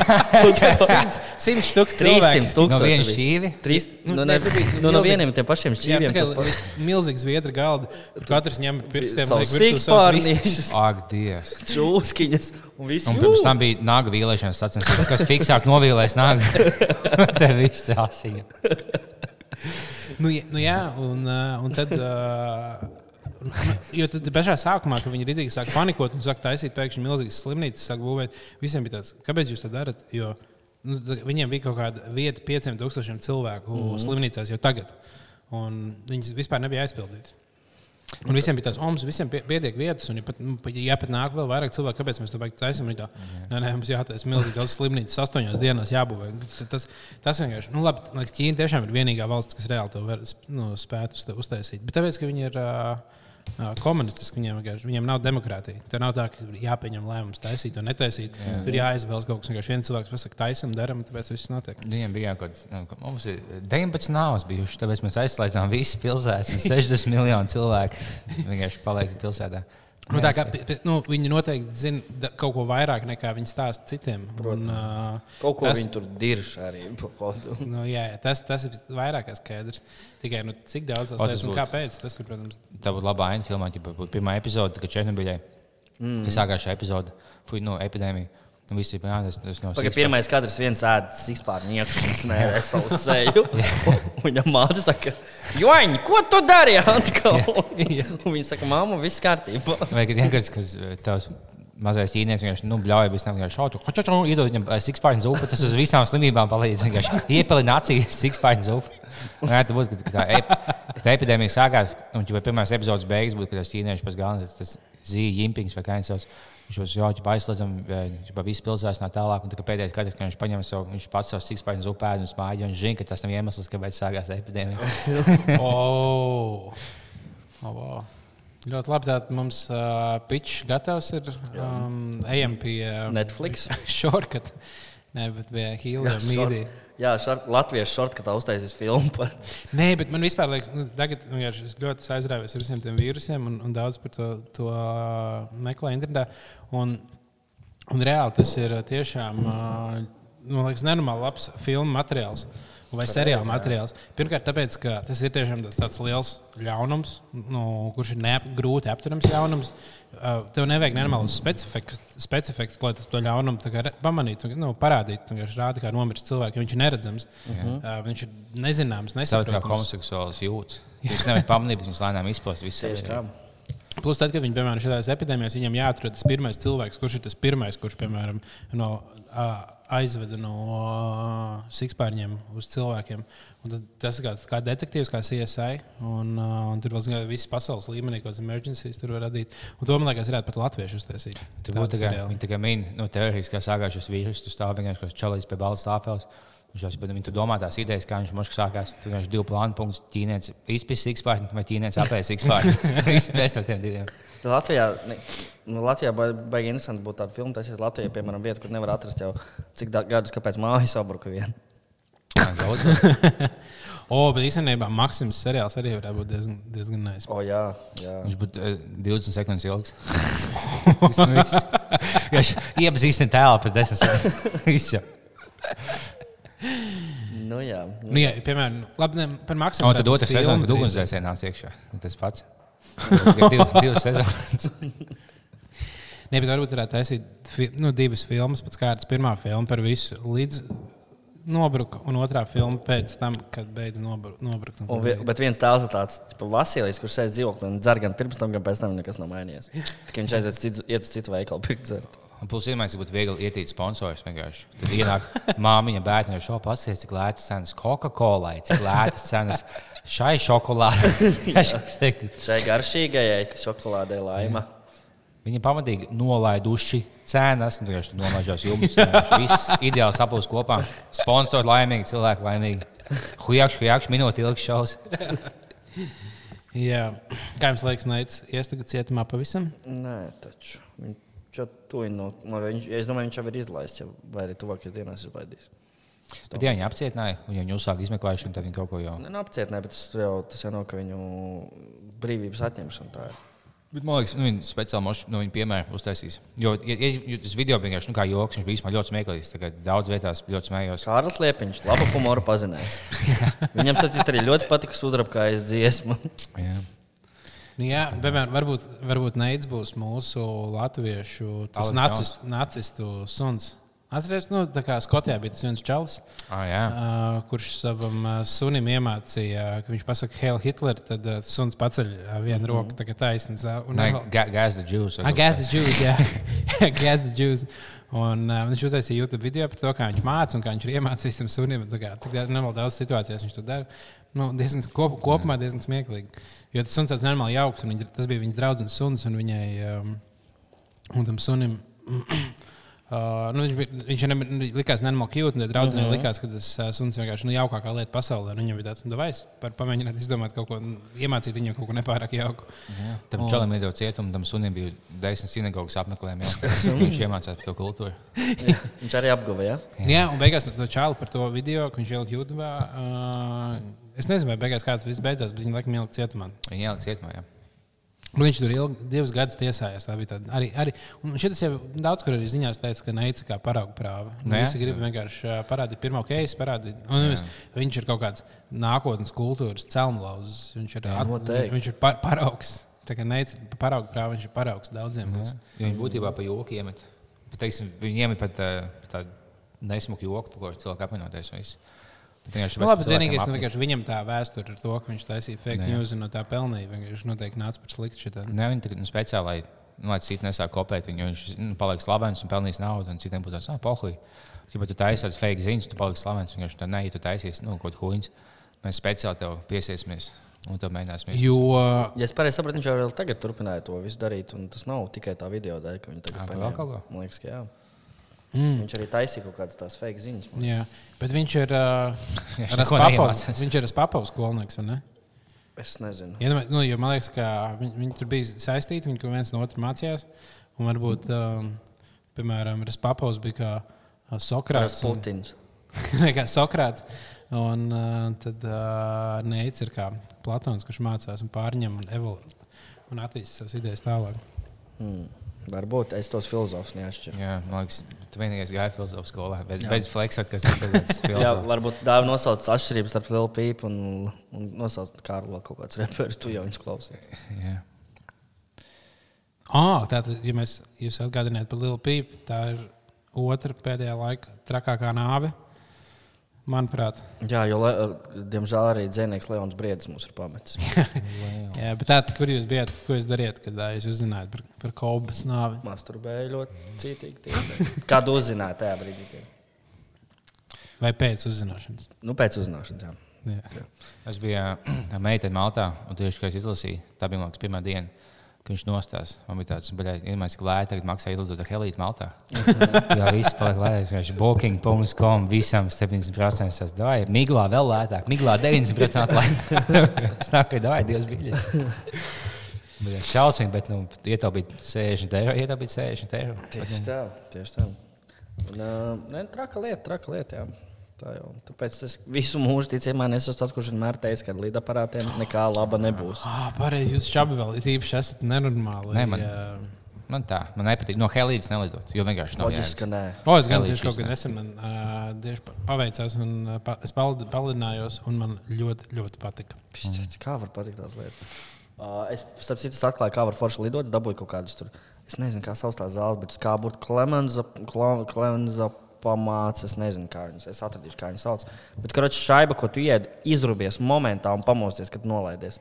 Simt stūks 300 tūkstoši. No viena šķīvi? Trīs, Nu, nu, ne, nu, no milzīgi. vieniem tiem pašiem Jā, šķīviem. tā tas kā milzīgs viedra galda. Katrs ņem pirkstiem Savus liek virsū savus Ak, Dievs! čūskiņas un visu. Un pirms tam bija nāga vīlēšanas sacensības, kas fiksāk novīlēs nāgu. [LAUGHS] [LAUGHS] Te viss asiņa. Nu, jā- nu jā, un, uh, un tad. Uh, [LAUGHS] Jo tad pašā sākumā, kad viņi rītīgi sāk panikot un sāk taisīt pēkšņi milzīgas slimnīcas, sāk būvēt, visiem bija tāds, kāpēc jūs to darat? Jo nu, viņiem bija kaut kāda vieta 5000 cilvēku mm -hmm. slimnīcās jau tagad, un viņas vispār nebija aizpildītas. Un visiem bija tāds, ka mums visiem pie- pietiek vietas, un ja nu, pat- ja pat nāk vēl vairāk cilvēku, kāpēc mēs to beigām taisām? Tā, Nē, nē, mums jātaisa milzīgi daudz slimnīcas, astoņās dienās jābūvē. Tas, tas vienkārši, nu, labi, liekas, Ķīna tiešām ir vienīgā valsts, kas reāli to var, nu, spētu uzta- uztaisīt. Bet tāpēc, ka viņi ir uh, komunistiski, viņiem, viņiem nav demokrātija. Tur nav tā, ka jāpieņem lēmums taisīt vai netaisīt. Jā. Tur jāizvēlas kaut kas, vienkārši viens cilvēks pasakā, taisam, daram, tāpēc viss notiek. Viņiem bija kaut kas, nu, ka mums ir 19 nāves bijušas, tāpēc mēs aizslēdzām visas pilsētas. [LAUGHS] un 60 miljonu cilvēku vienkārši paliek pilsētā. Nu, tā kā, nu, viņi noteikti zina da- kaut ko vairāk nekā viņi stāsta citiem. Un, uh, Kaut ko tas- viņi tur dirž arī. [LAUGHS] Nu, jā, jā, tas, tas ir vairāk kā skaidrs. Tikai nu, cik daudz tas ir un kāpēc. Tas ir, protams, Tā būtu laba aina filmā, ja būtu pirmā epizode, kad Černobiļai, mm. kas sākās šī epizode, fuj, no epidēmija. Un visi bija jā, tas, tas nav Pagaid, pirmais kadrs viens ēdas izpārnieku un smērē savu seju. [LAUGHS] Viņa māte saka, Joņ, ko tu dari? atkal?" Un viņa saka, mamma, viss kārtībā. Vai kad vienkārši, kas eh, tavs mazais īņķis vienkārši nu, bļauj, bez tam vienkārši šautu, hoču, hoču, iedod viņam sikspārņu zupu, tas uz visām slimībām palīdz. Iepilina acīs [LAUGHS] sikspārņu zupu. Jā, tā būs, kad tā, ep, kad tā epidēmija sākās, un jau pirmās epizodes beigas būtu, kad tas ķīnieši pats galvenais, tas zīme, jimpings vai kā viņš sauc. Viņš jau jau aizslēdzam, jau visu pilsētu no tālāk, un tā, pēdējais kadrs, kad viņš paņem savu, viņš pats savu sikspārņu zupu ēd un smāģi, un viņš zina, ka tas nav iemesls, kāpēc sākās epidēmija. [LAUGHS] oh, oh, wow. ļoti labi. Tātad mums uh, pitch gatavs ir. Um, ejam pie Netflix. [LAUGHS] shortcut. Nē, bet pie Hīla mīdī. Jā, šart, Latvijas šortkatā uztaisīs filmu par [LAUGHS] Nē, bet man vispār liekas, nu, tagad vienkārši es ļoti aizrāvies ar visiem tiem vīrusiem un, un daudz par to, to uh, meklēju internetā. Un, un reāli tas ir uh, tiešām uh, man liekas, nenormāli labs filmu materiāls. Vai seriāla materiāls. Pirmkārt, tāpēc, ka tas ir tiešām tā- tāds liels ļaunums, nu, kurš ir neap, grūti apturams ļaunums. Uh, tev nevajag nenormālus specifikus, lai tas to ļaunumu kā pamanītu, nu, parādītu. Tu vienkārši rādi, kā nomirst cilvēks, viņš ir neredzams. Uh -huh. uh, viņš ir nezināms, Savā kā nesaprotams. homoseksuāls jūtas. Viņš nevar pamanīt, bet viņš lēnām izpaužas visu tā. Plus, tad, kad viņi, piemēram, šādās epidēmijās, viņam jāatrod tas pirmais cilvēks, kurš ir tas pirmais, kurš, piemēram, no uh, aizveda no uh, sikspārņiem uz cilvēkiem. Un tas ir kā detektīvs, kā CSI. Un, uh, un tur vēl viss pasaules līmenī, kādas emergencijas tur var radīt. Un to man liekas, varētu pat latviešu uztaisīt. Tur būtu tā kā, viņi min, nu, teorijas, kā sākās šis vīrus, tu stāv vienkārši kā čalīs pie balts tāfeles. Viņš jau viņi tur domā tās idejas, kā viņš mums sākās. Tur viņš divu plānu punktu. Ķīnietis izpējas sikspārņu vai ķīnietis apējas sikspārņu. [LAUGHS] Viss no tiem diviem. Latvijā, ne, nu, Latvijā ba- baigi interesanti būtu tāda filma. Tas ir Latvijā, piemēram, vieta, kur nevar atrast jau cik gadus, kāpēc māja sabruka viena. Daudz. O, bet īstenībā Maksims seriāls arī varētu būt diezgan, diezgan nice. O, jā, jā. Viņš būtu uh, 20 sekundes ilgs. [LAUGHS] Viņš iepazīstina tēlu pēc 10 sekundēm. Nu, jā. Nu, jā, piemēram, labi, ne, par Maksimu. Un tad filmu sezona, kad ugunsdzēsēji nāca iekšā. Tas pats. Div, divas sezonas. Ne, bet varbūt varētu taisīt nu, divas filmas pēc kārtas. Pirmā filma par visu līdz nobruka, un otrā filma pēc tam, kad beidz nobru- nobrukt. un vi- bet viens tēls ir tāds - Vasilijs, kurš sēž dzīvoklī un dzer gan pirms tam, gan pēc tam nekas nav mainījies. Tikai viņš aiziet uz citu- citu veikalu pirkt dzert. Un plus, vienmēr būtu viegli ietīt sponsors. Vienkārši. Tad ienāk māmiņa, bērni ar šo pasies, cik lētas cenas Coca-Cola, cik lētas cenas šai šokolādei. [LAUGHS] Šai garšīgajai šokolādei laima. Viņi pamatīgi nolaiduši cenas, un vienkārši nolaižās jums. Viss ideāli sapūst kopā. Sponsori laimīgi, cilvēki laimīgi. Hujakš, hujakš, minūte ilgs šovs. Jā, kā jums liekas, Neicis, ies tagad cietumā pavisam? Nē, taču. Viņš to ir no. no viņš, es domāju, viņš jau ir izlaists, vai arī tuvākajās dienās izlaidīs. Bet, ja viņi apcietināja, un ja viņi uzsāka izmeklēšanu, tad viņi kaut ko jau. Nu, apcietnē, bet tas jau, tas jau nav, ka viņu brīvības atņemšana. Bet, man liekas, nu, viņi speciāli moš, nu, viņi piemēru uztaisīs. Jo, [LAUGHS] ja, ja, tas video vienkārši nu, kā joks, viņš bija ļoti smieklīgs. Daudz vietās ļoti smējos. Kārlis Liepiņš, labu humoru pazinājis. Viņam saprāt, arī ļoti patika sudrabkājas dziesma. Nu, jā, piemēram, varbūt, varbūt Neicis būs mūsu latviešu nacis, nacistu suns. Atcerieties, nu, kā Skotijā bija tas viens čalis, Ah, uh, kurš savam uh, sunim iemācīja, ka viņš pasakā Hail Hitler, tad uh, suns paceļ uh, vienu roku, tā kā taisnība. Un Nē, Gas the Jews. Ah, Gas the Jews, jā. [LAUGHS] Gas the Jews. Un uh, viņš uztaisīja YouTube video par to, kā viņš mācīja un kā viņš ir iemācījis tam sunim. tā Kā, cik nevēl daudz situācijās viņš to dara. Nu, diezgan, kop, kopumā diezgan smieklīgi. Jo tas suns tāds normāli jauks, un viņa, tas bija viņas draugs suns, un viņai um, un tam sunim. [CLEARS THROAT] Uh, nu, viņš bija, viņš viņam likās nenormāli cute, un draudzenei uh -huh. likās, ka tas uh, suns vienkārši nu, jaukākā lieta pasaulē. un Viņam bija tāds, nu, vai es par pamēģināt izdomāt kaut ko, iemācīt viņam kaut ko nepārāk jauku. Jā, tam čalam iedod cietumu, tam sunim bija desmit sinagogas apmeklējumi. jā. [LAUGHS] Viņš iemācījās par to kultūru. Viņš arī apguva, ja? Jā, jā un beigās to čālu par to video, ko viņš ielika YouTube. Uh, es nezinu, vai beigās kāds viss beidzās, bet viņi laikam ielika cietumā. Viņa ielika cietumā. Jā. Nu, viņš tur ilgi, divus gadus tiesājās. Tā bija tāda arī. arī un šis jau daudz kur arī ziņās teica, ka neica kā paraugu prāva. Nu, Nu, jā, visi grib vienkārši parādīt pirmo keisu, parādīt. Un, nevis, viņš ir kaut kāds nākotnes kultūras celmlauzis. Viņš ir, at, noteikti. viņš ir par, paraugs. Tā kā neica paraugu prāva, viņš ir paraugs daudziem. Viņi būtībā pa joku iemet. Bet, teiksim, viņi iemet pat tādu nesmuku joku, par ko cilvēki apvienoties. un vienkārši Nu, labi, vienīgais, nu, viņam tā vēsture ar to, ka viņš taisīja fake Nē. news un no tā pelnīja. Viņš noteikti nāca par sliktu šitā. Nē, viņi tagad nu, speciāli, lai, nu, lai citi nesāk kopēt viņu, jo viņš nu, paliek slavens un pelnīs naudu, un citiem būtu tāds, ah, pohuļ. Ja tu taisīsi fake ziņas, tu paliksi slavens. Vienkārši tā, nē, ja tu taisīsi nu, kaut ko huīņas, mēs speciāli tev piesiesimies un tev mēģināsim. Jo Ja es pareizi sapratu, viņš jau vēl tagad turpināja to visu darīt. un Tas nav tikai tā video dēļ, ka viņš Ā, tagad vēl paņēma. kaut ko? Man liekas, ka jā. Mm. Viņš arī taisīja kaut kādas tās fake ziņas. Jā, bet viņš ir uh, [LAUGHS] neiemācās. viņš ir Spapavs skolnieks. vai ne? Es nezinu. Iedomā- Nu, jo man liekas, ka viņi, viņi tur bija saistīti, viņi viens no otra mācījās. Un varbūt, um, piemēram, Spapavs bija kā uh, Sokrāts. un- Putins. [LAUGHS] Ne, kā Sokrāts. Un uh, tad uh, Neicis ir kā Platons, kurš mācās un pārņem un, evolu, un attīstīs savas idejas tālāk. Hmm. Varbūt es tos filozofus neatšķiru. Jā, man liekas, tu vienīgais gāji filozofijas skolā. Beidz, beidz fleksot, kas tas ir. Jā, filozofs. varbūt dāvā nosauc atšķirības starp Lielu Pīpu un, un nosauc Kārlu kaut kāds reperis. Tu jau viņus klausies. [LAUGHS] Jā. Ah, tātad, ja mēs jūs atgādināt par Lielu Pīpu, tā ir otra pēdējā laika trakākā nāve. Manuprāt, Jā, jo, le, diemžēl, arī dzinējs Leons Briedis mums ir pametis. [LAUGHS] Jā, bet tā, kur jūs bijat, ko jūs darījāt, kad ā, jūs uzzinājāt par, par Kolbas nāvi? Masturbēja ļoti cītīgi. Kādu uzzināja tajā brīdī? tie? Vai pēc uzzināšanas? Nu, pēc uzzināšanas, jā. Jā. Es biju ā, ar meiteni Maltā, un tieši kā es izlasīju, tā bija mākslinieks pirmā diena. Kad viņš nostājās, man bija tāds, ka viņš ir lēti, tagad maksā izlidot ar helītu Maltā. Jā, viss paliek lēts. Viņš booking.com, visam 70% tas dāvāja. Miglā vēl lētāk, miglā 90% lētāk. Es nāku, ka dāvāja divas biļetes. Šausmīgi, bet nu, ietaupīt 60 eiro, ietaupīt 60 eiro. Tieši tā, tieši tā. Un, uh, ne, traka lieta, traka lieta. Jā. Tā jau. Tāpēc es visu mūžu ticamā nesu tas, kurš vienmēr teica, ka ar lidaparātiem nekā laba nebūs. Ah, pareizi, jūs čabi vēl īpaši esat nenormāli. Nē, man- Jā. Man tā, man nepatīk. No helītas nelidot, jo vienkārši nav Loģiski, ka nē. O, es gan tieši kaut kad ne. nesen man, uh, tieši pa- paveicās, un uh, pa, es palidinājos, un man ļoti, ļoti patika. Pšķiet, Kā var patikt tās lietas? Uh, es, starp citu, atklāju, kā var forši lidot, dabūju kaut kādus tur. Es nezinu, kā sauc tās zāles, bet kā būtu Klemenza, Kla- Klemenza pamāca. Es nezinu, kā viņas, es atradīšu, kā viņas sauc. Bet, kurš šaiba, ko tu ied, izrubies momentā un pamosties, kad nolaidies.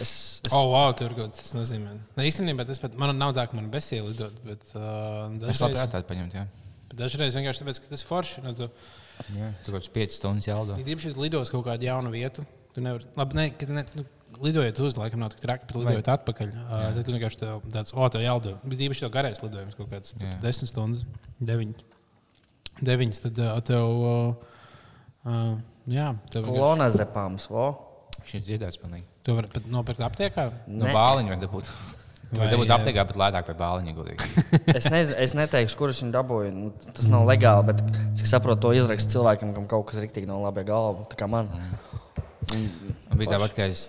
Es, es, oh, wow, tur kaut kas tas nozīmē. Ne, īstenībā tas pat man nav tā, ka man besīja lidot, bet uh, Es dažreiz, labprāt tādu paņemt, jā. bet dažreiz vienkārši tāpēc, ka tas ir forši. Nu, tu, jā. Tur kaut kāds 5 stundas jālido. Ja tieši lidos kaut kādu jaunu vietu, tu nevari. Labi, ne, kad ne, nu, lidojot uz, laikam nav tik traki, bet lidojot atpakaļ. Uh, tad tu vienkārši tev tāds, o, tev jālido. Bet īpaši tev garais lidojums kaut kāds Jā. 10 stundas, 9. 9 tad tev. Uh, jā, tev vienkārši- Klonazepams, vo. Viņš ir dziedājis pilnīgi. to var pat nopirkt aptiekā. No Nē. bāliņa vajag dabūt. Vai, dabūt aptiekā, bet lētāk par bāliņu gudīgi. [LAUGHS] Es, nezinu, es neteikšu, kurš viņu dabūja. Nu, tas nav legāli, bet cik saprotu, to izrakst cilvēkam, kam kaut kas rīktīgi nav labi galva. Tā kā man. Man bija tāpat, ka es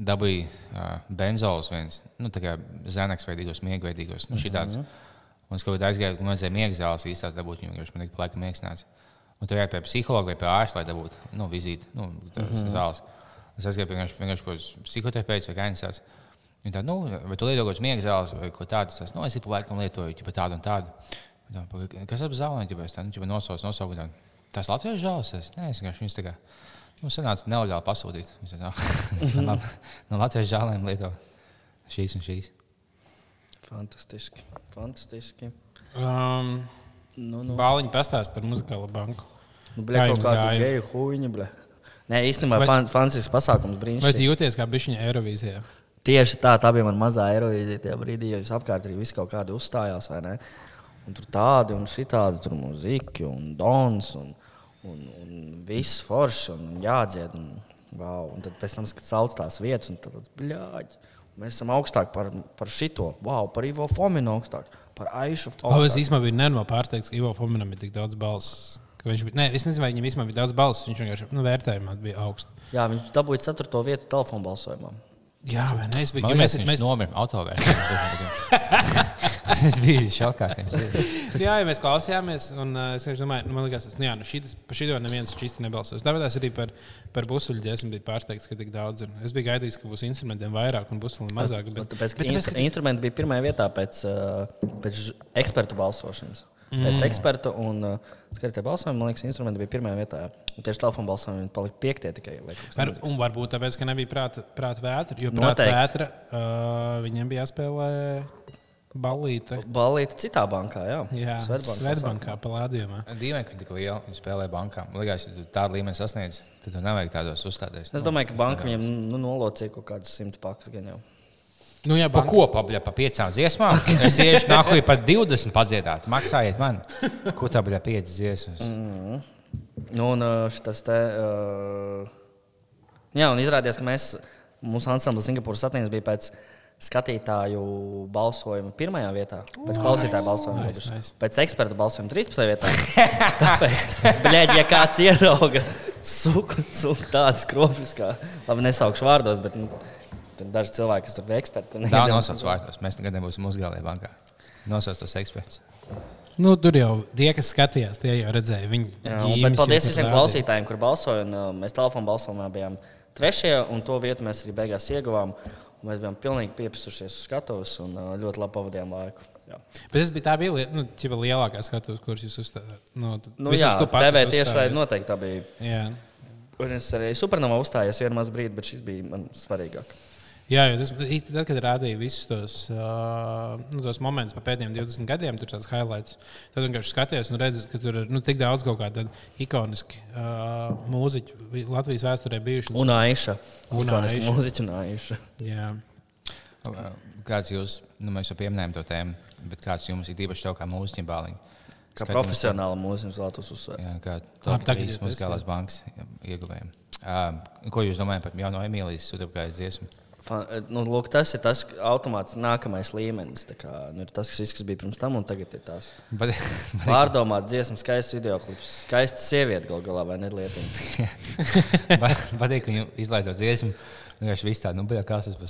dabūju uh, benzols viens, nu, tā kā zēnaks veidīgos, miegveidīgos, nu, šitāds. Un es kaut kādā aizgāju, man vajadzēja miegzāles īstās dabūt, jo viņš man ik pa laikam miegs nāca. Un tur jāiet pie psihologa vai pie ārsta, lai dabūtu nu, vizīti, nu, mm -hmm. zāles. Es aizgāju pie vienkārši, vienkārši pie psihoterapeita vai kainisās. Viņa tā, nu, vai tu lieto kaut kādas miegzāles vai ko tādu? Es, nu, es ik pa laikam lietoju ķipa tādu un tādu. Tā, "Paga- kas ap zālēm, ja es tādu nosaucu, nosaucu. Tās Latvijas zāles, es neesmu vienkārši viņas tā kā. Nu, sanāca nelegāli pasūtīt. "Ah, [LAUGHS] labi, no Latvijas žālēm lieto šīs un šīs. Fantastiski. Fantastiski. Um, Nu, nu. Bāliņa pastāst par muzikālo banku. Nu, Kā jums kādu gāja? geju huīņu, bļa. Nē, īstenībā fan, fantastisks pasākums Vai tu brīnišķīgi. jūties kā bišķiņa Eirovīzijā? Tieši tā, tā bija mana mazā aerovīzija tajā brīdī, jo jūs apkārt arī viss kaut kādi uzstājās, vai ne? Un tur tādi un šitādi, tur mūzika un dons un, un, un viss foršs un jādzied. Un, wow. un tad pēc tam, kad sauc tās vietas, un tad tāds bļāģi. Mēs esam augstāk par, par šito, wow, par Ivo Fominu augstāk, par Aišu. Oh, es īstenībā biju nenormāli pārsteigts, ka Ivo Fominam bija tik daudz balss. ka Viņš bija, ne, es nezinu, vai viņam vispār bija daudz balss. Viņš vienkārši nu, vērtējumā bija augsts. Jā, viņš dabūja ceturto vietu telefonu balsojumā. Jā, vai ne? Es biju, Man ja liekas, mēs, mēs, nomira autovēlā. [LAUGHS] Es biju šokā. [LAUGHS] ir. jā, ja mēs klausījāmies, un uh, es domāju, nu, liekas, tas, nu, jā, nu, šitas, par šito neviens šķisti nebalsos. Tāpēc arī par, par busuļu esmu bijis pārsteigts, ka tik daudz. Ir. Es biju gaidījis, ka būs instrumentiem vairāk un busuļiem mazāk. Bet, Bet, tāpēc, bet, instru, instrumenti bija pirmajā vietā pēc, uh, pēc ekspertu balsošanas. Mm. Pēc eksperta un uh, skatītāja balsojuma, man liekas, instrumenti bija pirmajā vietā. Un tieši telefona balsojumi palika piektie tikai. Var, un varbūt tāpēc, ka nebija prāta, prāta vētra. Jo prāta Noteikti. vētra uh, viņiem bija jāspēlē ballīte. Balīti citā bankā, jā. Jā, Svetbankā palādījumā. Dīvaini, ka tik liela viņa spēlē bankā. Man liekas, ja tu tādu līmeni sasniedz, tad tev nevajag tādos uzstāties. Es domāju, ka banka viņam nu, nolocīja kaut kādas simts pakas. Gan jau. Nu, jā, Pa banka, ko pabļā pa piecām dziesmām? [LAUGHS] Es iešu nahuj pat 20 padziedāt. Maksājiet man. Ko tā bija piecas dziesmas? Nu, un uh, šis te. Uh, jā, un izrādījās, ka mēs, mūsu ansamblis Singapūras satnīgs bija pēc skatītāju balsojuma pirmajā vietā, pēc klausītāju balsojuma, Nice, nice, pēc eksperta balsojuma 13. vietā. [LAUGHS] Tāpēc, bļēģi, ja kāds ierauga suku, suku tādas kropļus, kā, labi, nesaukšu vārdos, bet nu, tur daži cilvēki, kas tur bija eksperti. Tā nosauc vārdos. Mēs nekad nebūsim uzgālē bankā. Nosauc tos eksperts. nu, tur jau tie, kas skatījās, tie jau redzēja. Viņi Jā, ģīmis bet paldies visiem rādīja. klausītājiem, kur balsoja. Un, uh, mēs telefonu balsojumā bijām trešajā, un to vietu mēs arī beigās ieguvām. Mēs bijām pilnīgi piepisušies uz skatuves un ļoti labi pavadījām laiku. Jā, Bet tas bija tā bija lieta, nu, lielākā skatuves, kuras jūs uzstājāt. Nu, nu, jā TV uzstājies. noteikti tā bija. Jā. Un es arī supernovā uzstājos vienu mazu brīdi, bet šis bija man svarīgāk. Jā, jo tas tad, kad rādīja visus tos, uh, nu, tos momentus pa pēdējiem 20 gadiem, tur tāds highlights. Tad vienkārši skaties un redzi, ka tur ir nu, tik daudz kaut kādu ikoniski uh, mūziķu Latvijas vēsturē bijuši. Un Aiša. Un Aiša. mūziķi un Aiša. Jā. Kāds jūs, nu, mēs jau pieminējām to tēmu, bet kāds jums ir īpaši tev kā mūziķim bāliņš? Kā profesionāla mūziķa vēlētos uzsvērt. Jā, kā Labi, top tagad 3 jūs muzikālās bankas ieguvējiem. Uh, ko jūs domājat par jauno Emīlijas Sudrabgājas dziesmu? Fa- Nu, lūk, tas ir tas automāts nākamais līmenis. Kā, nu, ir tas, kas, kas bija pirms tam, un tagad ir tas. [LAUGHS] Pārdomāt, dziesmu, skaists video klips, skaista sieviete gal galā vai ne. [LAUGHS] [LAUGHS] Patīk, ka jūs izlaidot dziesmu. Vienkārši viss tāds, nu, bija kā tas bija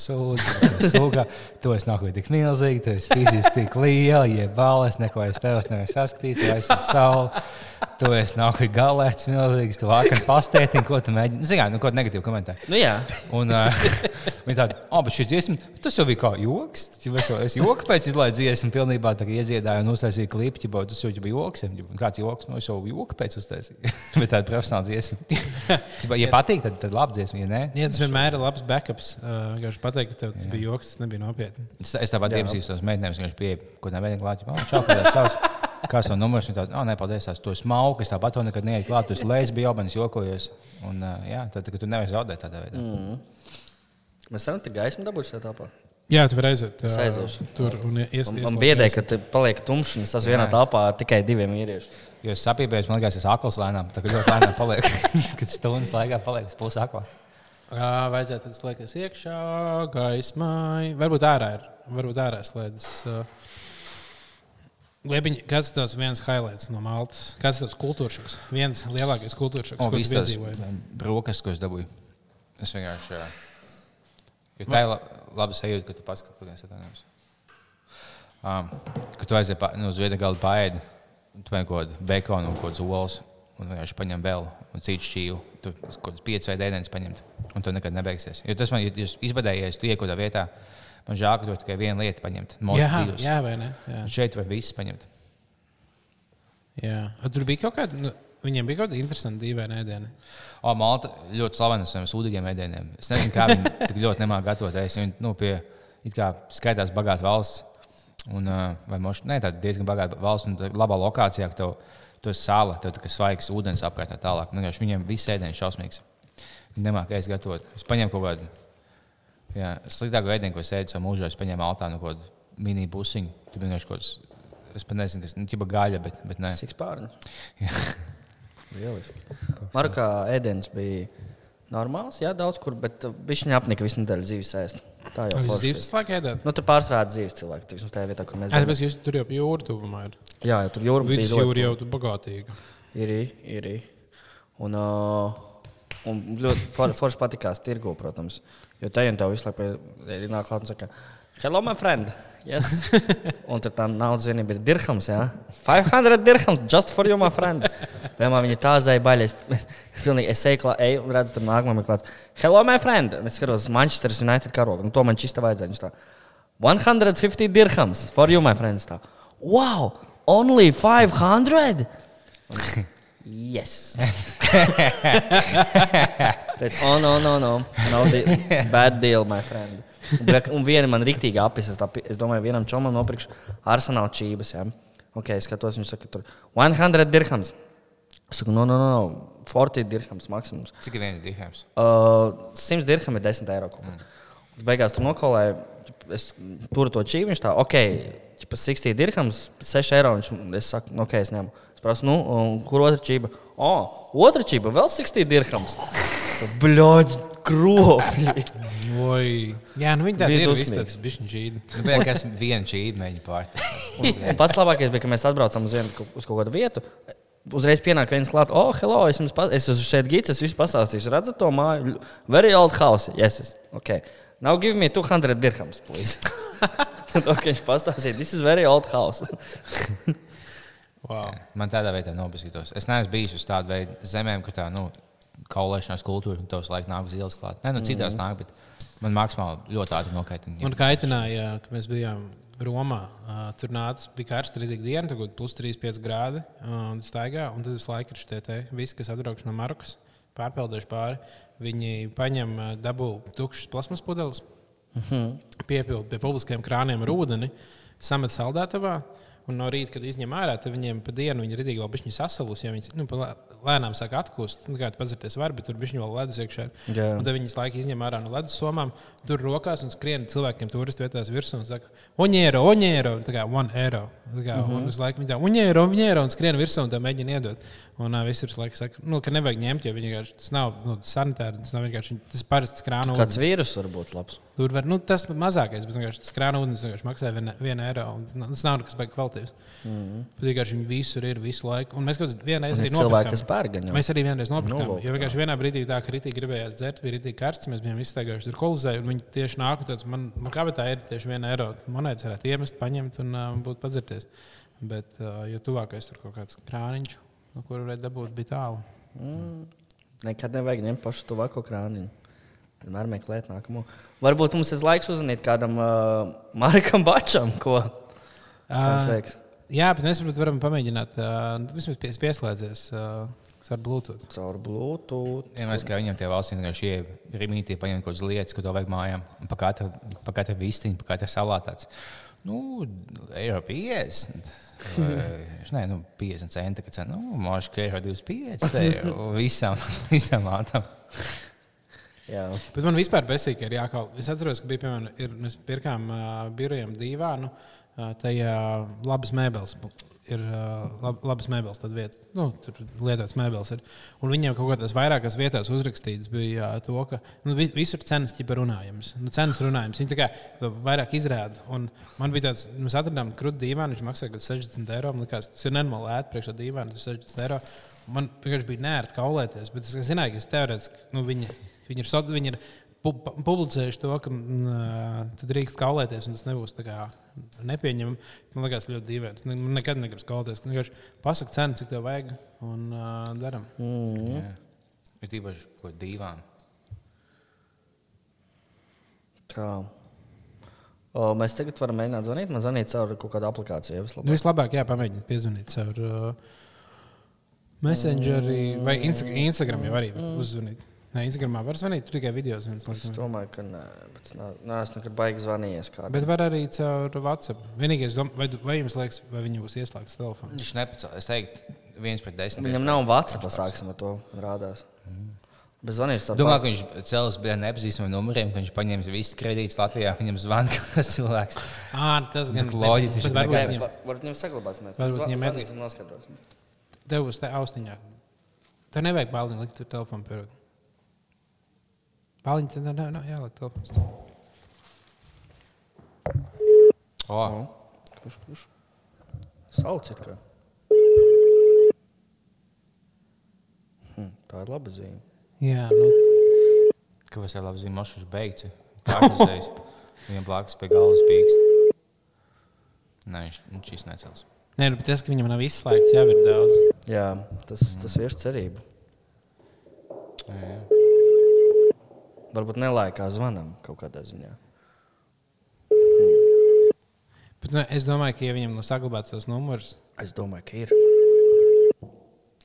sūga. Tu esi nākamais tik milzīgi, tu esi fiziski tik liela, ja balēs, neko es tev nevaru saskatīt, tu esi saule. Tu esi nākamais galēts, milzīgs, tu vakar pastēti, ko tu mēģini. Zinām, nu, ko negatīvu komentāru. Nu, jā, Un uh, viņi tādi, ah, bet šī dziesma, tas jau bija kā joks. Ja Es, jau- es joku pēc izlaidu dziesmu, pilnībā iedziedāju un uztaisīju klipu, ja tas jau bija joks. Ja Kāds joks, no es jau joku pēc uztaisīju. [LAUGHS] bet tāda profesionāla dziesma. [LAUGHS] Ja patīk, tad, tad labi dziesma, ja nē. Jā, tas vienmēr ir labs backups. Uh, Vienkārši pateikt, ka tev tas bija joks, tas nebija nopietni. Es, es tāpat iepazīstos meitenēm, kas pieeja, ko nevienam klāt. Oh, čau, kādā savs. Kāds no numurs? Viņa tāda, oh, nē, paldies, tās tu esi smalka, es tāpat to nekad neietu klāt, tu esi lesbija, jau manis jokojos. Un, uh, jā, tad, tad tu nevari zaudēt tādā veidā. Mm. Mēs varam te gaismu dabūt šajā telpā. Jā, tu vari aiziet. Es aiziešu. Tur un ies, Man, man biedē, ka te paliek tumšs, un es esmu vienā telpā ar tikai diviem vīriešiem. Jo es saprotu, man liekas, es akls lēnām. Tā kā ļoti lēnām paliek, [LAUGHS] kad stundas laikā paliek pusi aklā. Jā, vajadzētu slēgties iekšā, gaismai. Varbūt ārā ir. Varbūt ārā slēdzas. Liepiņ, kāds ir tavs viens highlights no Maltas? Kāds ir tavs kultūras šoks? Viens lielākais kultūras šoks, O, ko tu viss tas piedzīvoji? brokas, ko es dabūju. Es vienkārši. jā. Jo tā ir la- laba sajūta, ka tu paskaties, atvainojos. Um, ka tu aizies nu, uz vienu galu pāri, tu vienkārši kaut kādu bekonu un kaut kādu olas, un vienkārši paņem vēl un citu šķīvu. Tu kaut kāds piecas vai dēļas paņemt, un tu nekad nebeigsies. Jo tas man ir izbadējies, tu iekāpā vietā. Man žēl, ka tu tikai vienu lietu paņemt. Jā, Motīvus. jā, vai ne? Jā. Un Šeit var viss paņemt. jā. Tur bija kaut kāda, nu, viņiem bija kaut kāda interesanta dīvaina ēdiena. O, Malta ļoti slavena ar saviem sūdīgiem ēdieniem. Es nezinu, kā viņi tik ļoti nemāķi gatavot. ēst. Viņi nu, pie, it kā skaitās bagāta valsts. Un, vai moš, ne, tāda diezgan bagāta valsts un tā labā lokācijā, ka tev tur ir sāla, tev ir svaigs ūdens apkārt tā tālāk. Nu, viņiem viss ēdiens ir šausmīgs. Viņi nemāķi ēst gatavot. Es paņēmu kaut kādu jā, sliktāku ēdienu, ko es ēdu savā mūžā. Es paņēmu altā no kaut kādu mini busiņu. Tur vienkārši kaut kas, es pat nezinu, kas, nu, ķipa gaļa, bet, bet nē. Cik pārņi? [LAUGHS] Lieliski. Marokā ēdienas bija normāls, jā, daudz kur, bet viņš neapnika visu nedēļu dzīves ēst. Tā jau forši divas bija. slēgt ēdienu? Nu, tur pārstrādā dzīves cilvēki, tur vismaz tajā vietā, kur mēs tāpēc jūs tur jau pie jūras tuvumā ir. Jā, jā, tur jūra bija Vidus ļoti jūra jau tur bagātīga. Ir, ir. Un, uh, un ļoti for, forši patīkās tirgu, protams. Jo te jau tā visu laiku ir nāk klāt un saka, hello, my friend. Yes. un tur tā naudas vienība ir dirhams, jā. 500 dirhams, just for you, my friend. Vienmēr viņa tā zēja baļas. Es pilnīgi es eju, klā, eju un redzu, tur nākamā ir klāts. Hello, my friend. Un es skatos uz Manchester United karogu. Un to man šis te vajadzēja. Viņš tā, 150 dirhams for you, my friend. Es Tā, wow, only 500? [LAUGHS] Yes. [LAUGHS] Teicu, oh, no, no, no. no deal. Bad deal, my friend. Un, un viena man rīktīgi apis. Es, tā es domāju, vienam čomam nopirkšu arsenāla čības. Ja? Ok, es skatos, viņš saka, tur 100 dirhams. Es saku, no, no, no, no. 40 dirhams maksimums. Cik ir viens dīhājums? Uh, 100 dirham ir 10 eiro. Mm. Beigās tur nokolēja, es turu to čīvi. Viņš tā, ok, pa 60 dirhams, 6 eiro. Viņš, es saku, ok, es ņemu. Es prasu, nu, kur otra čība? Oh, otra čība, vēl 60 dirhams. Bļoģi, kropļi. Oi. Jā, nu viņi tādi ir. Dusmīgs. tāds bišķiņ žīdi. Nu, bija, kas viena čība mēģina pārteikt. Un pats labākais bija, ka mēs atbraucām uz, vienu, uz kaut kādu vietu. Uzreiz pienāk viens klāt, oh, hello, es jums pas- es esmu šeit gids, es visu pastāstīšu. Redzat to māju? Very old house. Yes, yes. Okay. Now give me 200 dirhams, please. [LAUGHS] to, ka viņš pastāstīja, this is very old house. [LAUGHS] Wow. Man tādā veidā nobežītos. Es neesmu bijis uz tādu veidu zemēm, kur tā nu, kaulēšanās kultūra, un tos laikam nāk uz ielas klāt. Nē, nu, citās mm. nāk, bet man maksimāli ļoti ātri nokaitina. Man kaitināja, ka mēs bijām Romā. Uh, tur nāca, bija karsta rītdienas diena, tagad plus 3,5 grādi. Uh, un staigā, un tad visu laiku ir šie te visi, kas atbrauc no Marokas, pārpeldējuši pāri. Viņi paņem uh, dabū tukšas plasmas pudeles, piepildu pie publiskiem krāniem ar ūdeni, samet saldētavā. Un no rīta, kad izņem ārā, tad viņiem pa dienu viņi ir rītīgi vēl bišķi sasalus. Ja viņi nu, lēnām sāk atkūst, nu, kā padzirties var, bet tur bišķi vēl ledus iekšā. ir. Jā. Un tad viņi laiku izņem ārā no ledus somām, tur rokās un skrien cilvēkiem turistu vietās virsū un saka, oņēro, oņēro, tā kā one eiro. Tā kā, uh -huh. Un visu laiku viņi tā, oņēro, oņēro, un skrien virsū un tā mēģina iedot. Un uh, visur visu laiku saka, nu, ka nevajag ņemt, jo viņi vienkārši tas nav nu, sanitāri, tas nav vienkārši tas parasts krāna. Kāds vīrus var būt labs? Tur var, nu, tas mazākais, bet vienkārši tas krāna ūdens maksā vienu, eiro. un Tas nav nekas baigs kvalitātes. Mm -hmm. Vienkārši viņi visur ir visu laiku. Un mēs reizē cilvēki, kas pērgaņo. Mēs arī vienreiz nopirkām. Nu, lūk, jo vienkārši vienā brīdī tā, ka rītīgi gribējās dzert, bija rītīgi karsts. Mēs bijām izstaigājuši tur kolizēju, un viņi tieši nāk un teica, man, man kā tā ir tieši viena eiro monēta, varētu iemest, paņemt un uh, būt padzerties. Bet, uh, jo tuvākais tur kaut kāds krāniņš, no kura varētu dabūt, bija tālu. Nekad nevajag ņemt pašu tuvāko krāniņu. Vienmēr meklēt nākamo. Varbūt mums ir laiks uzzvanīt kādam uh, Markam Bačam, ko Uh, jā, bet mēs varbūt varam pamēģināt, uh, vismaz pies, pieslēdzies uh, ar Bluetooth. Caur Bluetooth. Ja mēs kā viņam tie valsts vienkārši ierīmītie, paņem kaut kādas lietas, ko to vajag mājām. un Pa katru, vistiņu, pa katru salātāts. Nu, eiro 50. Vai, [LAUGHS] Nē, nu, 50 centi. Kad nu, māšu, ka eiro 25. te [LAUGHS] Visam, visam ātram. Jā. Bet man vispār besīk ir jākal. Es atceros, ka bija, piemēram, ir, mēs pirkām uh, birojam divānu, uh, tajā labas mēbeles. Ir uh, lab, labas mēbeles, tad vieta, nu, lietotas mēbeles ir. Un viņiem kaut kādās vairākās vietās uzrakstīts bija uh, to, ka nu, vi, visur cenas ķipa runājams. Nu, cenas runājams. Viņi to vairāk izrāda. Un man bija tāds, mēs atradām krūti dīvānu, viņš maksāja kaut kāds 60 eiro. Man liekas, tas ir nenormāli ēst priekšā ir 60 eiro. Man vienkārši bija nērti kaulēties, bet es zināju, ka es teorētiski, nu, viņi, viņi ir, viņi ir pu- pu- publicējuši to, ka mm, tu drīkst kaulēties, un tas nebūs tā kā nepieņemami. Man liekas, ļoti dīvaini. Ne- Man nekad negribas kaulēties. Vienkārši pasaka cenu, cik tev vajag, un uh, darām. Mm. Ir tīpaši ko dīvāni. Tā. O, mēs tagad varam mēģināt zvanīt. Man zvanīt caur kaut kādu aplikāciju. Vislabāk. Nu, vislabāk, jā, pamēģiniet piezvanīt caur uh, Messengeri vai Insta Instagram jau arī var uzzvanīt. Nē, Instagramā var zvanīt, tur tikai video zvanīt. Es domāju, ka nē, bet es nā- neesmu nekad baigi zvanījies. Kādam. Bet var arī caur WhatsApp. Vienīgais, vai, vai jums liekas, vai viņi būs ieslēgts telefons? Viņš nepacēla. Es teiktu, viens pret desmit. Viņam nav WhatsApp, sāksim ar to rādās. Bet zvanīšu caur Domāju, ka viņš cēlās pie nepazīstamiem numuriem, ka viņš paņēma visas kredītus Latvijā. Viņam zvana [LAUGHS] kas cilvēks. Ā, tas gan Bet loģiski, viņš varbūt viņam, Varbūt viņam saglabāsimies. Varbūt viņam zvanīsim, noskaidrosim. tev būs te austiņā. Tev nevajag bāliņu likt tur telefonu pierodu. Bāliņu tev nav, nav jāliek telefons. O, Kurš, kurš? Sauciet kā. Hm, tā ir laba zīme. Jā, nu, vas ir labi zināt, mošs beigts. Pārdozējis. [LAUGHS] Viņam blakus pie galvas pīkst. Nē, viņš, viņš šīs necels. Nē, nu, bet tas, ka viņam nav izslēgts, jau ir daudz. Jā, tas, tas vieš cerību. Jā, jā. Varbūt nelaikā zvanam kaut kādā ziņā. Bet, nu, es domāju, ka, ja viņam nav saglabāts tas numurs, Es domāju, ka ir.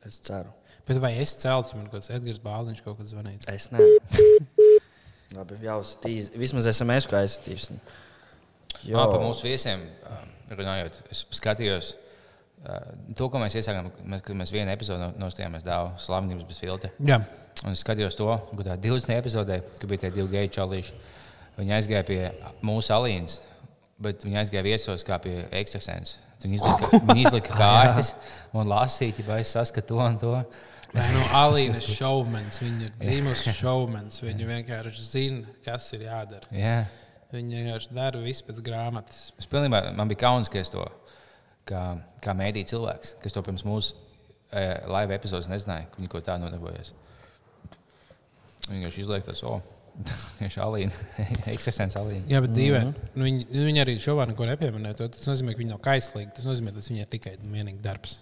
Es ceru. bet vai es celtu, ja man kaut kāds Edgars Bāliņš kaut kad zvanītu? Es nē. [LAUGHS] Labi, jāuzstīz. Vismaz SMS, kā aizsūtīsim. Jā, par mūsu viesiem runājot, es skatījos to, ko mēs iesākām. Mēs, kad mēs vienu epizodi nostājāmies dāvā slavenības bez filtra. Jā, Un es skatījos to, ka tā 20. epizodē, kad bija tie divi geju čalīši, viņi aizgāja pie mūsu alīnas, bet viņi aizgāja viesos kā pie ekstrasens. Viņi izlika, [LAUGHS] viņi izlika kārtas un lasīja, vai es saskatu to un to. Nē, nu, Alīna ir šovmens. Viņa ir dzimusi [LAUGHS] šovmens. Viņa vienkārši zina, kas ir jādara. Jā. Viņa vienkārši dara visu pēc grāmatas. Es pilnībā, man bija kauns, ka es to kā, kā mēdīju cilvēks, kas to pirms mūsu e, laiva epizodes nezināja, ka viņi ko tādu nodarbojas. Viņi vienkārši izliek to savu. [LAUGHS] Viņš ir Alīna, [LAUGHS] eksistence Alīna. Jā, bet dīvaini. Mm -hmm. viņi, viņi arī šovā neko nepieminēja. to. Tas nozīmē, ka viņi nav kaislīgi. Tas nozīmē, ka tas viņai ir tikai vienīgi darbs.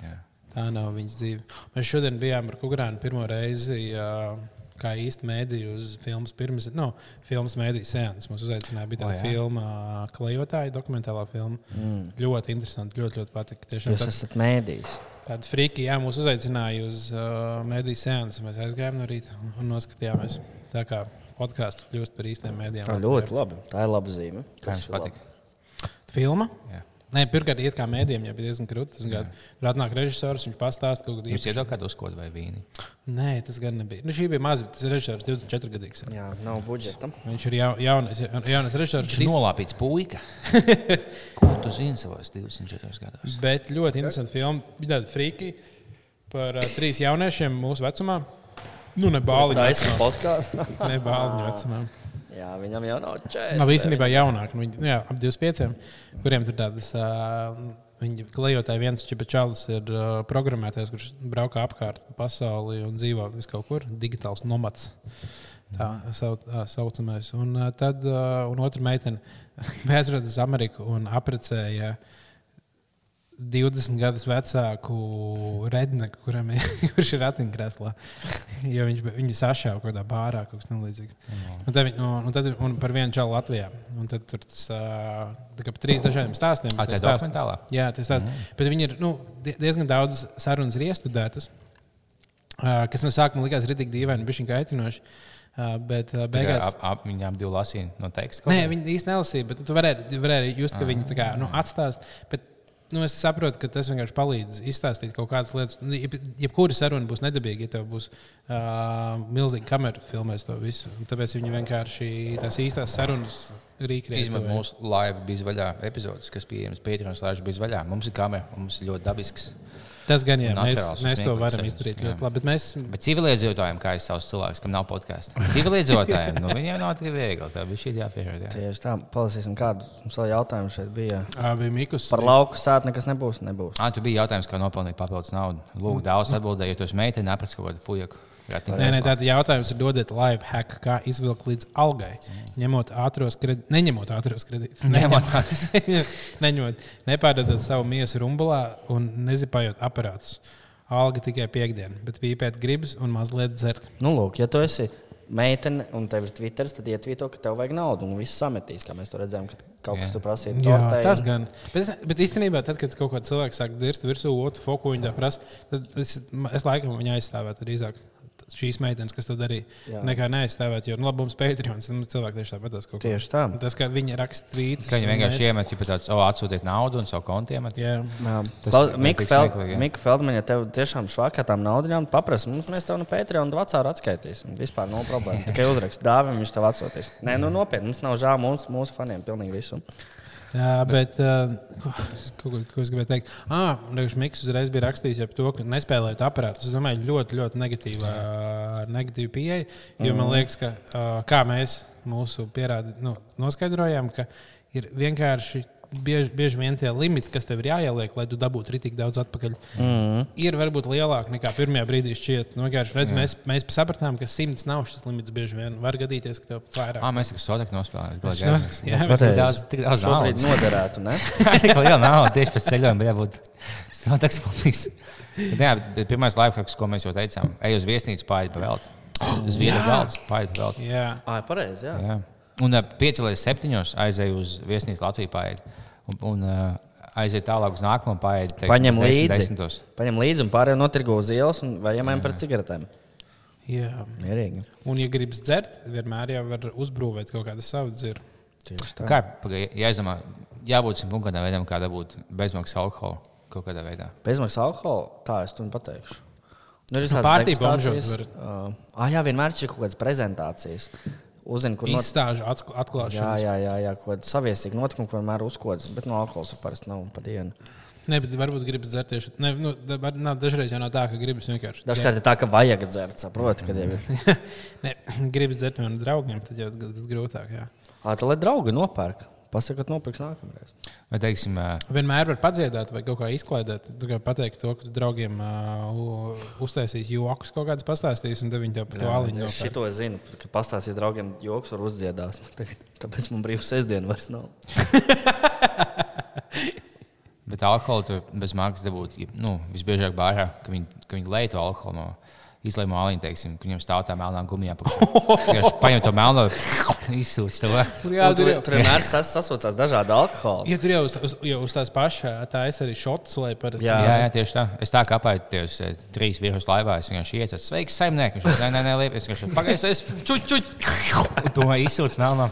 Jā. Tā nav viņas dzīve. Mēs šodien bijām ar Kungrānu pirmo reizi. Uh, Kā īsti mēdīja uz filmas pirms, no filmas mēdīja sēnes. Mums uzaicināja, bija tāda oh, filma, klejotāja, dokumentālā filma. Mm. Ļoti interesanti, ļoti, ļoti patika. Tiešām Jūs tāds- esat mēdījis. Tāda friki, jā, mūs uzaicināja uz uh, mediju sēnes. Mēs aizgājām no rīta un noskatījāmies. Tā kā podkāstu kļūst par īstiem mēdījiem. Tā ļoti labi. Tā ir laba zīme. Kā Tas jums ir labi. patīk? Filma? Jā. Nē, pirmkārt, iet kā mēdījiem, jau bija diezgan krūti. Tas gadu. Tur atnāk režisors, viņš pastāsta kaut ko Jūs iedod kādu uzkodu vai vīni? Nē, tas gan nebija. Nu, šī bija maza, bet tas ir režisors 24 gadīgs. Jā, nav budžeta. Viņš ir jau, jaunais, jaunais režisors. Viņš ir nolāpīts puika. [LAUGHS] Ko tu zini savos 24 gados? Bet ļoti interesanti filma. Bija tāda frīki par uh, trīs jauniešiem mūsu vecumā. Nu, ne bāliņu Tā ir podkāsts. Ne bāliņu vecumā. Jā, viņam jau nav čēs. Nav īstenībā jaunāki. Nu, jā, ap 25, kuriem tur tādas. Uh, Viņa klejotāji viens čipečālis ir uh, programmētājs, kurš braukā apkārt pasauli un dzīvo vis kaut kur. Digitāls nomads. Tā sauc, tā saucamais. Un uh, tad uh, un otra meitene [LAUGHS] aizbrauca uz Ameriku un apprecēja 20 gadus vecāku redneku, kuram ir, [LAUGHS] kurš ir ratiņkrēslā. Jo viņš viņu sašāva kaut kādā bārā, kaut kas tamlīdzīgs. Un tad, viņi- un, un tad un par vienu čalu Latvijā. Un tad tur tas par trīs dažādiem stāstiem. Ah, bet tā ir dokumentālā? Jā, tas ir. Mm. Bet viņi ir nu, die- diezgan daudz sarunas ir iestudētas, kas no sākuma likās rītīgi dīvaini, bija viņa kaitinoši. Bet beigās. Ap, ap viņām divi lasīja no teksta. Nē, viņi īsti nelasīja, bet tu vari, tu vari just, ka viņi tā kā, nu, atstāst. Bet, nu, es saprotu, ka tas vienkārši palīdz izstāstīt kaut kādas lietas. Nu, jeb, jebkura saruna būs nedabīga, ja tev būs uh, milzīga kamera filmēs to visu. Un tāpēc viņi vienkārši tās īstās sarunas rīkrieti. Izmantot mūsu live bija vaļā epizodes, kas pieejams Patreon slēdz bija vaļā. Mums ir kamera, mums ir ļoti dabisks. Tas gan, jā, mēs, mēs to varam izdarīt jā. ļoti labi. Bet mēs, Bet civiliedzīvotājiem, kā es savus cilvēkus, kam nav podkāstu, civiliedzīvotājiem, nu, viņiem nav tik viegli. Tā bija šī jāpiešķir. Jā. Tieši tā, palasīsim, kādu mums vēl jautājumu šeit bija. ā, bija Mikus. Par lauku sātni nekas nebūs. nebūs. Ah, tu biji jautājums, kā nopelnīt papildus naudu. Lūk, daudz atbildēju, jo tu esi meitene, aprits kaut kādu fujaku. Nē, nē, tātad jautājums ir dodiet live hack, kā izvilkt līdz algai, ņemot ātros kredītus, neņemot ātros kredītus. [LAUGHS] Neņemot neņemot, [LAUGHS] nepārdodot savu miesu rumbulā un nezipājot aparātus. Alga tikai piekdiena, bet pīpēt gribas un mazliet dzert. Nu, lūk, ja tu esi meitene un tev ir Twitter, tad ietvīto, ka tev vajag naudu un viss sametīs, kā mēs to redzējām, kaut kas Jā. tur prasīja. Jā, tortei. tas gan. Bet, bet īstenībā, tad, kad kaut kāds cilvēks sāk dirzt virsū otru foku, viņa tā prasa, tad es, es laikam viņu aizstāvētu drīzāk. Šīs meitenes, kas to darīja, Jā. nekā neaizstāvēt. Jo, nu, labi, mums Patreons, mums cilvēki tieši tāpat kaut ko. Tieši tā. Tas, ka viņi raksta tvītus. Ka viņi vienkārši mēs- iemet, ja tāds, oh, atsūtiet naudu un savu kontu iemet. Jā. Jā. Tas ir Mika Feld. Mika Feldmaņa, ja tev tiešām švakā tām naudām paprasti, mums mēs tev no un Vācijā atskaitīsim. Vispār nav problēma. Tikai uzrakst dāvinu, viņš tev atsūtīs. Nē, nu nopietni, mums nav žēl mums, mūsu faniem pilnīgi visu. Jā, bet uh, ko, ko, es gribēju teikt? Ah, Mikls uzreiz bija rakstījis par to, ka nespēlējot aparātus. Es domāju, ļoti, ļoti negatīva, negatīva pieeja. Jo man liekas, ka uh, kā mēs mūsu pierādi nu, noskaidrojām, ka ir vienkārši. Bieži, bieži vien tie limiti, kas tev ir jāieliek, lai tu dabūtu rītīgi daudz atpakaļ, mm. ir varbūt lielāki nekā pirmajā brīdī šķiet. Nu, vienkārši, redz, mēs, mēs sapratām, ka simts nav šis limits. Bieži vien var gadīties, ka tev vairāk. Ah, mēs tikai sodak nospēlējām. Tas tik daudz, tik daudz Šobrīd naudas. noderētu, [LAUGHS] tik liela nauda tieši pēc ceļojuma. Jābūt jā, bet pirmais lifehacks, ko mēs jau teicām, ej uz viesnīcu pāri pa velti. [GASPS] Uz vienu galdu pāri pa velti. Jā, pareizi, jā. Jā. Un ap 5 līdz 7 aizēju uz viesnīcu Latviju pāri. Un, un aiziet tālāk uz nākamo pāri. Paņem līdzi. Paņem līdzi un pārējiem notirgo uz ielas un vai ņemam par cigaretēm. jā. Mierīgi. Un, ja gribas dzert, vienmēr jau var uzbūvēt kaut kādu savu dzirdu. Kā jāizdomā, jābūt kaut kādam veidam, kā dabūt bezmaksas alkoholu kaut kādā veidā. Bezmaksas alkohola, tā es to pateikšu. Nu, ir Nu, visādas pārtī degustācijas. bomžot Uh, ah, jā, vienmēr ir kaut kādas prezentācijas. Uzzini, kur not... Izstāžu atk- Jā, atklāšanu. jā, jā, jā kaut kāda saviesīga notikuma, ko vienmēr uzkodas. Bet no alkohola parasti nav pa dienu. Nē, bet varbūt gribas dzert tieši tā. Nu, nav, dažreiz jau nav tā, ka gribas vienkārši. Dažkārt ir tā, ka vajag dzert, saproti, kad jau ir. [LAUGHS] Nē, gribas dzert no draugiem, tad jau tas grūtāk. Jā. Ā, tā lai draugi nopērk. Pasakiet, nopirks nākamreiz. Vai teiksim, uh, Vienmēr var padziedāt vai kaut kā izklaidēt. Kā pateikt to, ka draugiem uh, uztaisīs joks kaut kādas pastāstīs, un viņi tev par to aliņu Es šito zinu, ka pastāstīt draugiem joks var uzdziedās. [LAUGHS] Tāpēc man brīvs sestdiena vairs nav. [LAUGHS] bet alkoholu tu bez maksas dabūtu. Nu, visbiežāk bārā, ka viņi, ka viņi lej to alkoholu no, izlaiž māliņu, teiksim, ka viņam stāv tā melnā gumijā. Viņš paņem to melno, izsūta to. Jā, tur tur, vienmēr sas, sasaucās dažādi alkoholi. ja tur jau uz, uz, jau uz tās pašas, tā es arī šots, lai parasti. Jā. Jā, jā, tieši tā. Es tā kā apēju tos eh, trīs vīrus laivā. Es vienkārši ieteicu, sveiks, saimnieks. Viņš nē, nē, nē, liep. Es vienkārši pagaidu, es čuč, čuč. Un to izsūtu melnā.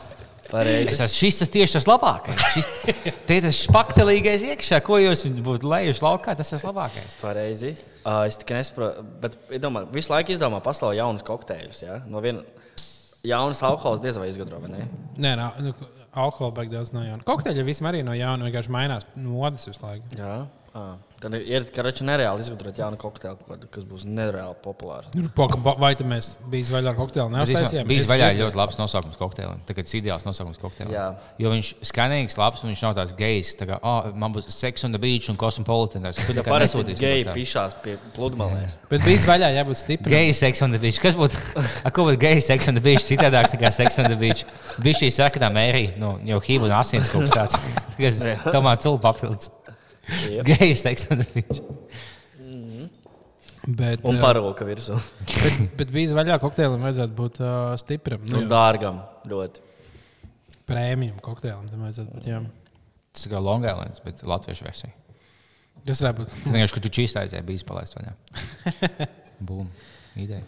Pareizi. Es esmu šis tas tieši tas labākais. Šis, [LAUGHS] tie tas špaktelīgais iekšā, ko jūs būtu lejuši laukā, tas ir labākais. Pareizi. Uh, es tikai nesaprotu, bet domā, visu laiku izdomā pasaulē jaunus kokteļus. Ja? No viena jaunas alkohola diez vai izgudro, vai ne? Nē, nā, nu, alkohola beig daudz no jauna. Kokteļi visam arī no jauna, vienkārši mainās modes visu laiku. Jā. À. Tad ir karača nereāli izgudrot jaunu kokteili, kas būs nereāli populārs. Nu, poka, ba- vai tad mēs bijām vaļā ar kokteili? Neuztaisījām. Bija vaļā ļoti labs nosaukums kokteilim. Tagad tas ideāls nosaukums kokteilim. Jā. Jo viņš ir skanīgs, labs un viņš nav tāds gejs. Tā kā, oh, man būs sex on the beach un cosmopolitan. Tu Ja nekad parasti nesūtīsi geji pišās pie pludmalēs. Bet bija vaļā jābūt stipram. Gejs sex on the beach. Kas būtu? A, ko būtu gejs sex on the beach? Citādāks nekā sex on the beach. Bija šī sakā mērī, nu, jau HIV un asins kaut kas tāds. [LAUGHS] Tas tomāts cūlu papildus. Gejs the beach. Bet, Un ā, paroka virsū. bet, bet bija vaļā kokteilim vajadzētu būt uh, stipram. Nu, Un dārgam ļoti. prēmijam kokteilim tam vajadzētu būt. Jā. Tas ir kā Long Island, bet latviešu versija. Tas varētu būt. Tas vienkārši, ka tu čīstā aizēji, bija izpalaist vaļā. [LAUGHS] Bum. Ideja.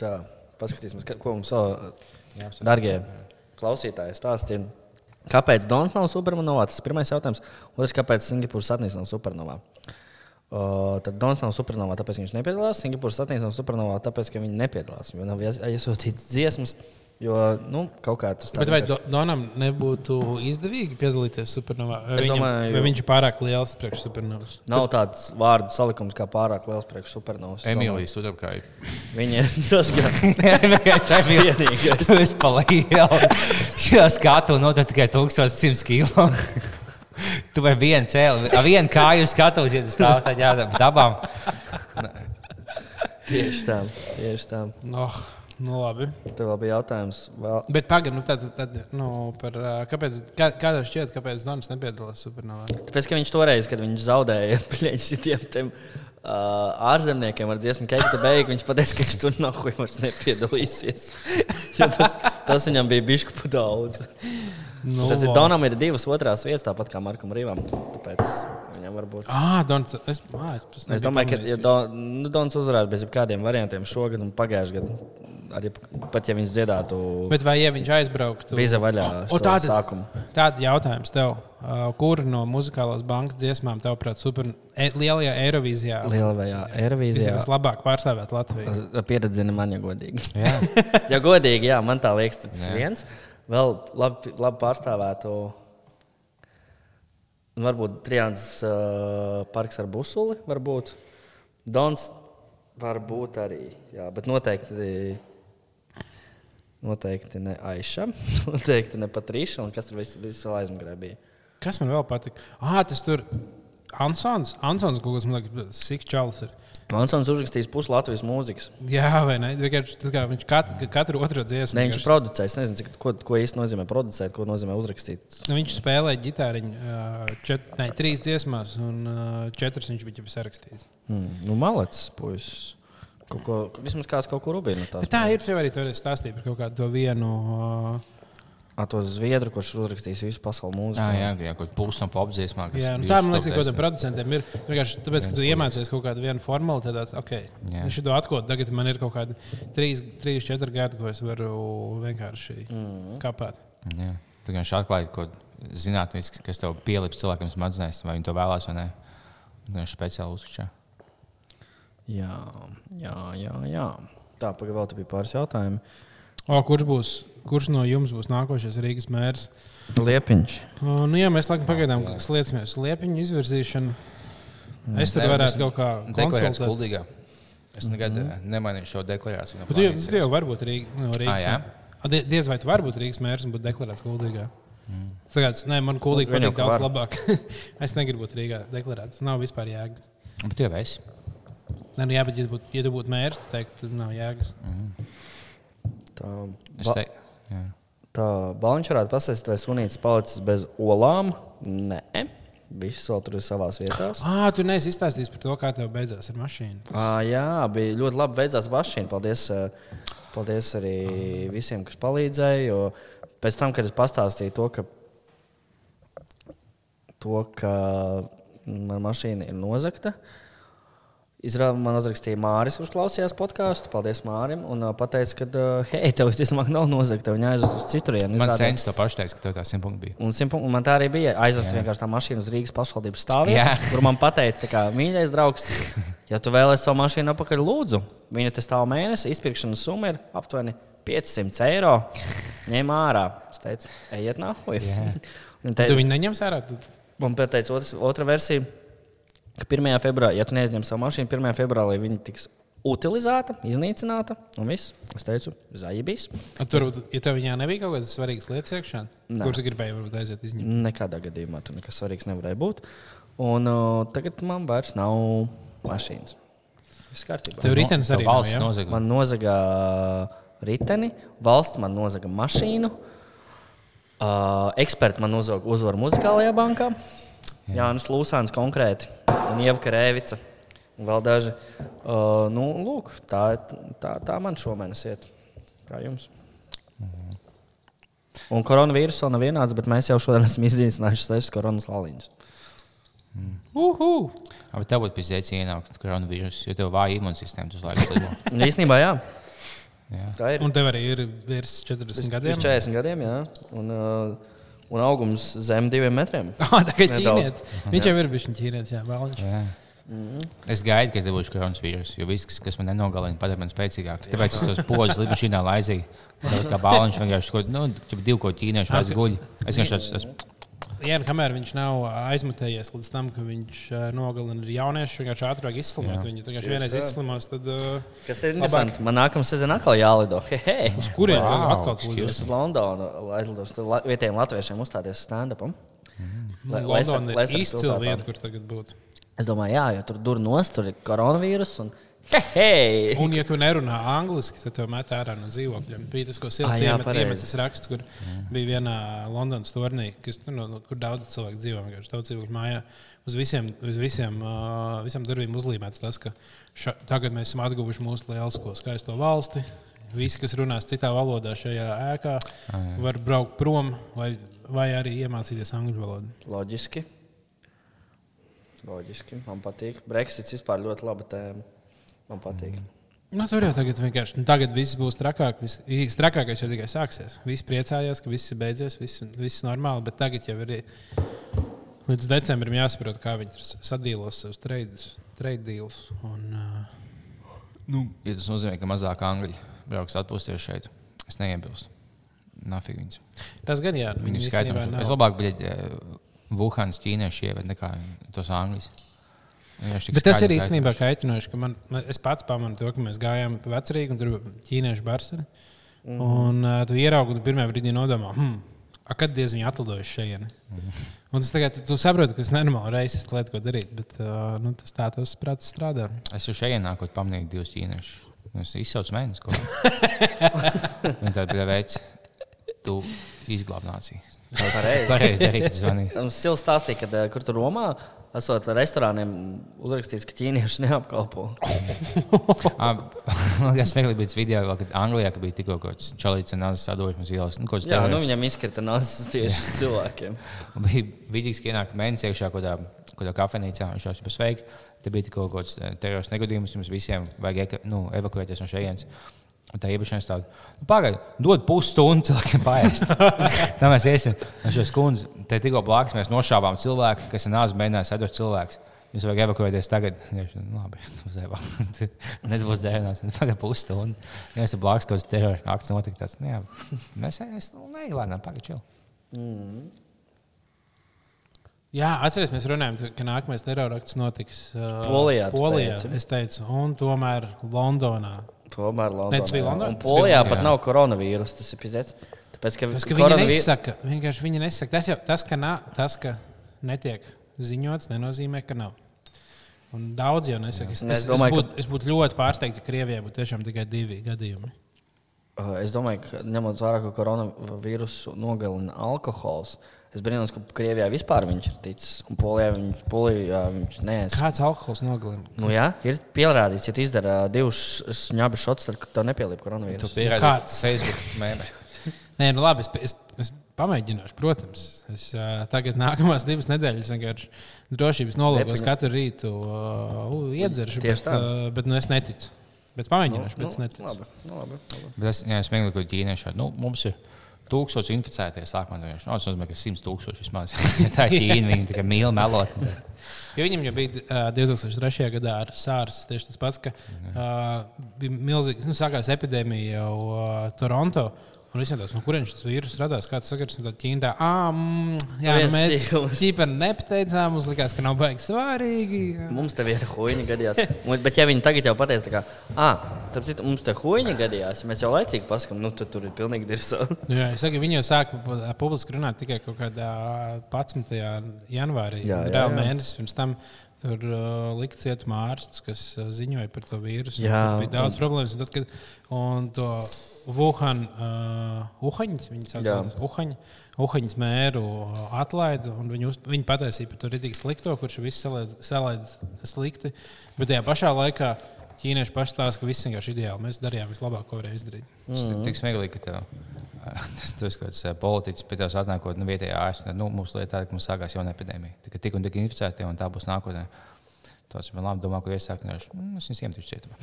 Tā, paskatīsimies, ka- ko mums vēl, darbie klausītāji, stāstīja. Kāpēc Dons nav supernovā? Tas ir pirmais jautājums. Otrs, kāpēc Singapūras satnīs nav supernovā? Uh, tad Dons nav supernovā, tāpēc viņš nepiedalās. Singapūras satnīs nav supernovā, tāpēc ka viņi nepiedalās. Jo nav ies- iesūtīts dziesmas, jo nu, kaut kā tas Bet vai Do- Donam nebūtu izdevīgi piedalīties supernovā? Vai, Es viņam, domāju, vai viņš ir pārāk liels priekš supernovas? Nav tāds vārdu salikums kā pārāk liels priekš supernovas. Es Emīlija Studabkai. domāju, Viņa ir tas, [LAUGHS] kas vienīgais. Tu esi palielināts. Šajā skatā notiek tikai 1100 kilo. Tu vari vienu cēlu, ar vienu kāju skatos, ja tu stāv tādā dabā. Tieši tā, tieši tā. Oh, nu labi. Tev vēl bija jautājums. Vēl... Bet pagaidi, nu, tad, tad, nu, par, kāpēc, kā, kādā šķiet, kāpēc Donis nepiedalās supernovā? Tāpēc, ka viņš toreiz, kad viņš zaudēja [LAUGHS] šiem tiem, uh, ārzemniekiem ar dziesmu Keita beigu, viņš pateica, ka viņš tur nav ko vairs nepiedalīsies. [LAUGHS] Jo tas, tas viņam bija bišķi pa daudz. Nu, Tas ir. Donam ir divas otrās vietas, tāpat kā Markam Rīvam. Tāpēc viņam varbūt. Ah, Donis. Es, ah, es, es, Es domāju, ka ja Don, nu, Dons uzvarētu bez jebkādiem variantiem šogad un pagājušajā gadā. Arī pat ja viņš dziedātu Bet vai ja viņš aizbrauktu? viza vaļā O, tātad- sākumu. Tāda jautājums tev. Kur no muzikālās bankas dziesmām, tavuprāt, super e, lielajā Eirovīzijā Lielajā Eirovīzijā. vislabāk pārstāvēt Latviju? Pieredzina man, ja godīgi. Jā. [LAUGHS] ja godīgi, jā, man tā liekas, tas Jā. viens. Vēl labi, labi pārstāvētu. un Varbūt Triāns uh, parks ar busuli, varbūt Dons var būt arī. Jā, bet noteikti, noteikti ne Aiša, [LAUGHS] noteikti ne Patrīša, un kas tur viss vis aizmugurē bija. Kas man vēl patika? Ah, tas tur Ansons. Ansons kaut kas, man liekas, sik čalis ir. Mansons uzrakstījis pusi Latvijas mūzikas. Jā, vai ne? Tas, kā Viņš katru, katru otro dziesmu. Ne, viņš vienkārši- producējis. Es nezinu, cik, ko, ko īsti nozīmē producēt, ko nozīmē uzrakstīt. Nu, viņš spēlēja ģitāriņu čet, ne, trīs dziesmās, un četras viņš bija jau sarakstījis. Mm, nu, malacis, puisis. Kaut ko, vismaz kāds kaut ko rubīna. Tā ir. Tev arī tur stāstīja par kaut kādu to vienu. Uh, Ar to zviedru, kurš ir uzrakstījis visu pasaules mūziku. Jā, jā, jā kaut kāda pusna popdziesmā. kas jā, nu, tā man liekas, ka kādam producentam ir. Vienkārši tāpēc, ka tu iemācījies kaut kādu vienu formulu, tad tāds, ok, viņš to atklāt. Tagad man ir kaut kādi 3, 4 gadi, ko es varu vienkārši mm. kāpāt. Jā. Tu vienkārši atklāji kaut ko zinātnisku, kas tev pielips cilvēkam smadzenēs, vai viņi to vēlās vai nē. Vienkārši speciāli uzskatā. Jā, jā, jā. jā. Tā, pagaidām, vēl bija pāris jautājumi. O, kurš, būs, kurš no jums būs nākošais Rīgas mērs? Liepiņš. O, nu, jā, mēs laikam pagaidām sliecamies uz liepiņu izvirzīšanu. Es tur varētu kaut kā Deklarēts konsultēt. kuldīgā. Es nekad mm -hmm. nemainīju šo deklarāciju. no Bet tu, tu jau vari būt Rīga, no Rīgas. Ah, Diez vai tu vari būt Rīgas mērs un būt deklarēts Kuldīgā. Mm. Tagad, nē, man jau, patīk daudz var. labāk. [LAUGHS] es negribu būt Rīgā deklarēts. Nav vispār jēgas. Bet tu jau esi. Nē, nu, jā, bet, ja, būtu, ja tu būtu mērs, tad teikt, nav jēgas. Tā, Es teiktu, jā. tā Balņš varētu pasakāt, vai sunītis palicis bez olām. Nē, Viss vēl tur ir savā vietā. Ah, tu neesi izstāstījis par to, kā tev beidzās ar mašīnu. À, jā, bija ļoti labi. Beidzās mašīna. Paldies, paldies arī visiem, kas palīdzēja. Jo pēc tam, kad es pastāstīju to, ka, to, ka mana mašīna ir nozagta, Izrādījumā man uzrakstīja Māris, kurš klausījās podkāstu. Paldies Mārim. Un uh, pateica, ka, uh, [LAUGHS] hei, tev visticamāk nav nozagta. Viņa aizvest uz citurienu. Man Izrādās- sens to pašu teica, ka tev tā simtpunkta bija. Un, simpu, un man tā arī bija. Aizvest vienkārši tā mašīna uz Rīgas pašvaldības Jā. kur man teica, tā kā mīļais draugs, ja tu vēlēsies savu mašīnu atpakaļ, lūdzu, viņa te stāv mēnesi, izpirkšanas summa ir aptuveni 500 eiro. Ņem ārā. Es teicu, ejiet nāhuj. [LAUGHS] Un Tu viņu neņems ārā. tad- Man pateica otra versija, ka 1. februārī, ja tu neizņem savu mašīnu, 1. februārī viņa tiks utilizēta, iznīcināta un viss. Es teicu, zaibīs. A, Tur, ja tev viņā nebija kaut kādas svarīgas lietas iekšā, kuras gribēji varbūt aiziet izņemt. Nekādā gadījumā tur nekas svarīgs nevarēja būt. Un uh, tagad man vairs nav mašīnas. Viss kārtībā. Tev ritenis arī nav, valsts ja? nozaga. Man nozaga riteni, valsts man nozaga mašīnu. Uh, eksperti man uzvar, uzvar muzikālajā bankā. Jā, Jānis Lūsāns konkrēti un Ieva Karēvica. Un vēl daži. Uh, nu, lūk, tā, tā, tā man šomēnes iet. Kā jums? Un koronavīruss vēl nav vienāds, bet mēs jau šodien esam izdzīvinājuši sešas koronas laliņas. Uhu! Jā, Bet tev būtu piezīmēts ienākt koronavīrusu, jo tev vāja imūnsistēma uz laiku. Un īstenībā, jā, Jā. tā ir. Un tev arī ir virs 40 Pirms gadiem. 40 gadiem, jā. Un, uh, un augums zem diviem metriem. [LAUGHS] Ah, tā kā ķīnietis. Viņš jau ir bijis ķīnietis, jā, vēlamies. Jā. Es gaidu, ka es dabūšu koronavīrusu, jo viss, kas- man nenogalina, padara man spēcīgāk. Tāpēc es tos pogas lidmašīnā laizīju. Tāpat Kā bāliņš vienkārši kaut nu, divu ko ķīniešu vairs guļ. Es vienkārši esmu Jā, nu, kamēr viņš nav aizmutējies līdz tam, ka viņš uh, nogalina arī jauniešus, vienkārši ātrāk izslimot. Viņu vienkārši vienreiz izslimos, tad uh, Kas ir interesanti. Man nākamā sezona atkal jālido. Hehe. uz kuriem Wow, atkal plūdus? Uz Londonu aizlidos. Tur la- vietējiem latviešiem uzstāties stand-upam. Leicester- Londona ir izcila vieta, kur tagad būtu. Es domāju, jā, jo tur dur nost, tur ir koronavīrus. Un... Hei! Un, ja tu nerunā angliski, tad tev met ārā no dzīvokļiem. Bija tas, ko Silvija jā, iemet, pareizi. iemet tas raksts, kur bija vienā Londonas turnī, kas, nu, no, kur daudz cilvēku dzīvo. Daudz cilvēku mājā. Uz visiem, uz visiem, uh, visam durvīm uzlīmēts tas, ka ša, tagad mēs esam atguvuši mūsu lielisko skaisto valsti. Visi, kas runās citā valodā šajā ēkā, var braukt prom vai, vai arī iemācīties angļu valodu. Loģiski. Loģiski. Man patīk. Brexits vispār ļoti laba tēma. Man patīk. Nu, tur jau tagad vienkārši nu, tagad viss būs trakāk. Viss, trakākais jau tikai sāksies. Visi priecājās, ka viss ir beidzies, viss, viss normāli. Bet tagad jau ir līdz decembrim jāsaprot, kā viņi tur sadīlos savus trade trade deals. Un, uh, Nu, ja tas nozīmē, ka mazāk angļu brauks atpūsties šeit, es neiebilstu. Nafig viņus. tas gan jā, Viņu viņi skaitām. Es labāk biju Vuhānas ķīnieši ieved nekā tos angļus. Tik Bet tas ir īstenībā kaitinoši. ka man, man, es pats pamanu to, ka mēs gājām pa vecrīgu un tur bija ķīniešu barseri. Mm. Un uh, tu ieraugi, un tu pirmā brīdī nodomā, hmm, a, kad diez viņi atlidojuši šeit. Mm. Un tas tagad, tu, tu saproti, ka tas ir nenormāli reizes lieta, ko darīt. Bet uh, nu, tas tā, tas prāts strādā. Es jau šeit ienākot, pamanīju divus ķīniešus. Es izsaucu mēnesi. ko. Viņi tādi bija veids, tu izglābi nāciju. Pareizi. Pareizi darīt, zvanīt. Mums Sils stāstīja, ka kur tur Romā esot restorāniem uzrakstīts, ka ķīnieši neapkalpo. [LAUGHS] Liekas, smieklīgi tas video, kad Anglijā kad bija tikko kaut kāds čalīts un nāzes sadojums ielas. Nu, Jā, nu viņam izkrita nācis tieši cilvēkiem. Un bija vidīgs, ka ienāk mēnesis iekšā kaut kādā, kādā kafejnīcā. Jau bija sveiks. Te bija tikko kaut kāds eh, terorists negadījums. Mums visiem vajag nu, evakuēties no šejienes. Un tā iepriekšējā stāvā nu, pagaidi, dod pusstundu [LAUGHS] cilvēkiem paēst. [LAUGHS] tā mēs iesim. Un šis kundze, te tikko blakus mēs nošāvām cilvēku, kas ir nācis mēģinājis sadot cilvēku. Jums vajag evakuēties tagad. Viņš, nu, labi, ir nebūs dzērnās. Pagaidi pusstundu. Ja es tur blakus kaut kāds terora akts notika, tāds, nu, jā, [LAUGHS] mēs nu, neilēnām, pagaidi, čil. Jā, atcerieties, mēs runājam, ka nākamais terorakts notiks uh, Polijā, Polijā teici. es teicu, un tomēr Londonā. Tomēr Ne, tas bija Londonā. Londonā? Un Polijā pat jā. nav koronavīrus. Tas ir pizēts. Tāpēc, ka, Tas, ka viņi koronavī- nesaka, vienkārši viņi nesaka. Tas, jau, tas, ka, nā, tas, ka netiek ziņots, nenozīmē, ka nav. Un daudz jau nesaka. Es, Un es es, es, domāju, ka- būtu, es būtu ļoti pārsteigts, ja Krievijai būtu tiešām tikai divi gadījumi. Uh, Es domāju, ka ņemot vērā, ka koronavīrusu nogalina alkohols, es brīnos, ka Krievijā vispār viņš ir ticis. Un Polijā viņš, Polijā viņš neesmu. Kāds alkohols nogalina? Nu, jā, ir pierādīts, ja tu izdara divus šņabu šotus, tad tev nepielīp Tu koronavīrusu. pierādīji kāds? Facebook mēmē. [LAUGHS] Nē, nu labi, es, es, es pamēģināšu, protams. Es uh, tagad nākamās divas nedēļas vienkārši drošības nolūkos katru rītu uh, iedzeršu. Bet, uh, bet nu, es neticu. Bet pamēģināšu, bet es neticu. labi, nu, labi, labi. Bet es jā, smēju, ka ķīnieši nu, mums ir tūkstoši inficētie sākumā. Nu, tas nozīmē, ka simts tūkstoši vismaz. [LAUGHS] Tā ir Ķīna, viņi tikai mīl melot. Jo viņam jau bija uh, 2003. gadā ar SARS tieši tas pats, ka uh, bija milzīgs, nu, sākās epidēmija jau uh, Toronto. Un es domāju, no kurienes tas vīrus radās? Kāds sakars, Ķīnas tā, ah, mm, jā, nu, mēs [LAUGHS] ķīpari nepateicām, mums likās, ka nav baigi svarīgi. Mums te ir huīņa gadījās. Bet, ja viņi tagad jau pateiks, tā kā, ah, starp citu, mums te huīņa gadījās, mēs jau laicīgi pasakām, nu, tad tur ir pilnīgi dirsa. [LAUGHS] Nu, Jā, es saku, viņi jau sāka pu- publiski runāt tikai kaut kādā 11. janvārī. Jā, jā, jā. mēnesis pirms tam tur uh, lika cietumā ārsts, kas uh, ziņoja par to vīrusu. Jā, bija daudz un Tad, kad, un to Wuhan, uh, Uhaņas, Jā. sauc Uhaņu. Uhaņas mēru atlaida, un viņi, uz, viņi pateica par to rītīgi slikto, kurš viss salaidis slikti. Bet tajā pašā laikā ķīnieši paši stāsta, ka viss vienkārši ideāli. Mēs darījām vislabāk, ko varējām izdarīt. Tas ir tik smieklīgi, ka tev, [LAUGHS] tas tu esi kaut kāds ā, politiķis pie tevis atnākot nu, vietējā ārstē. Nu, mums lieta tāda, ka mums sākās jauna epidēmija. Tikai tik un tik inficēti, un tā būs nākotnē. Tas man labi domā, ko iesākt. Nu, es viņus iemetīšu cietumā.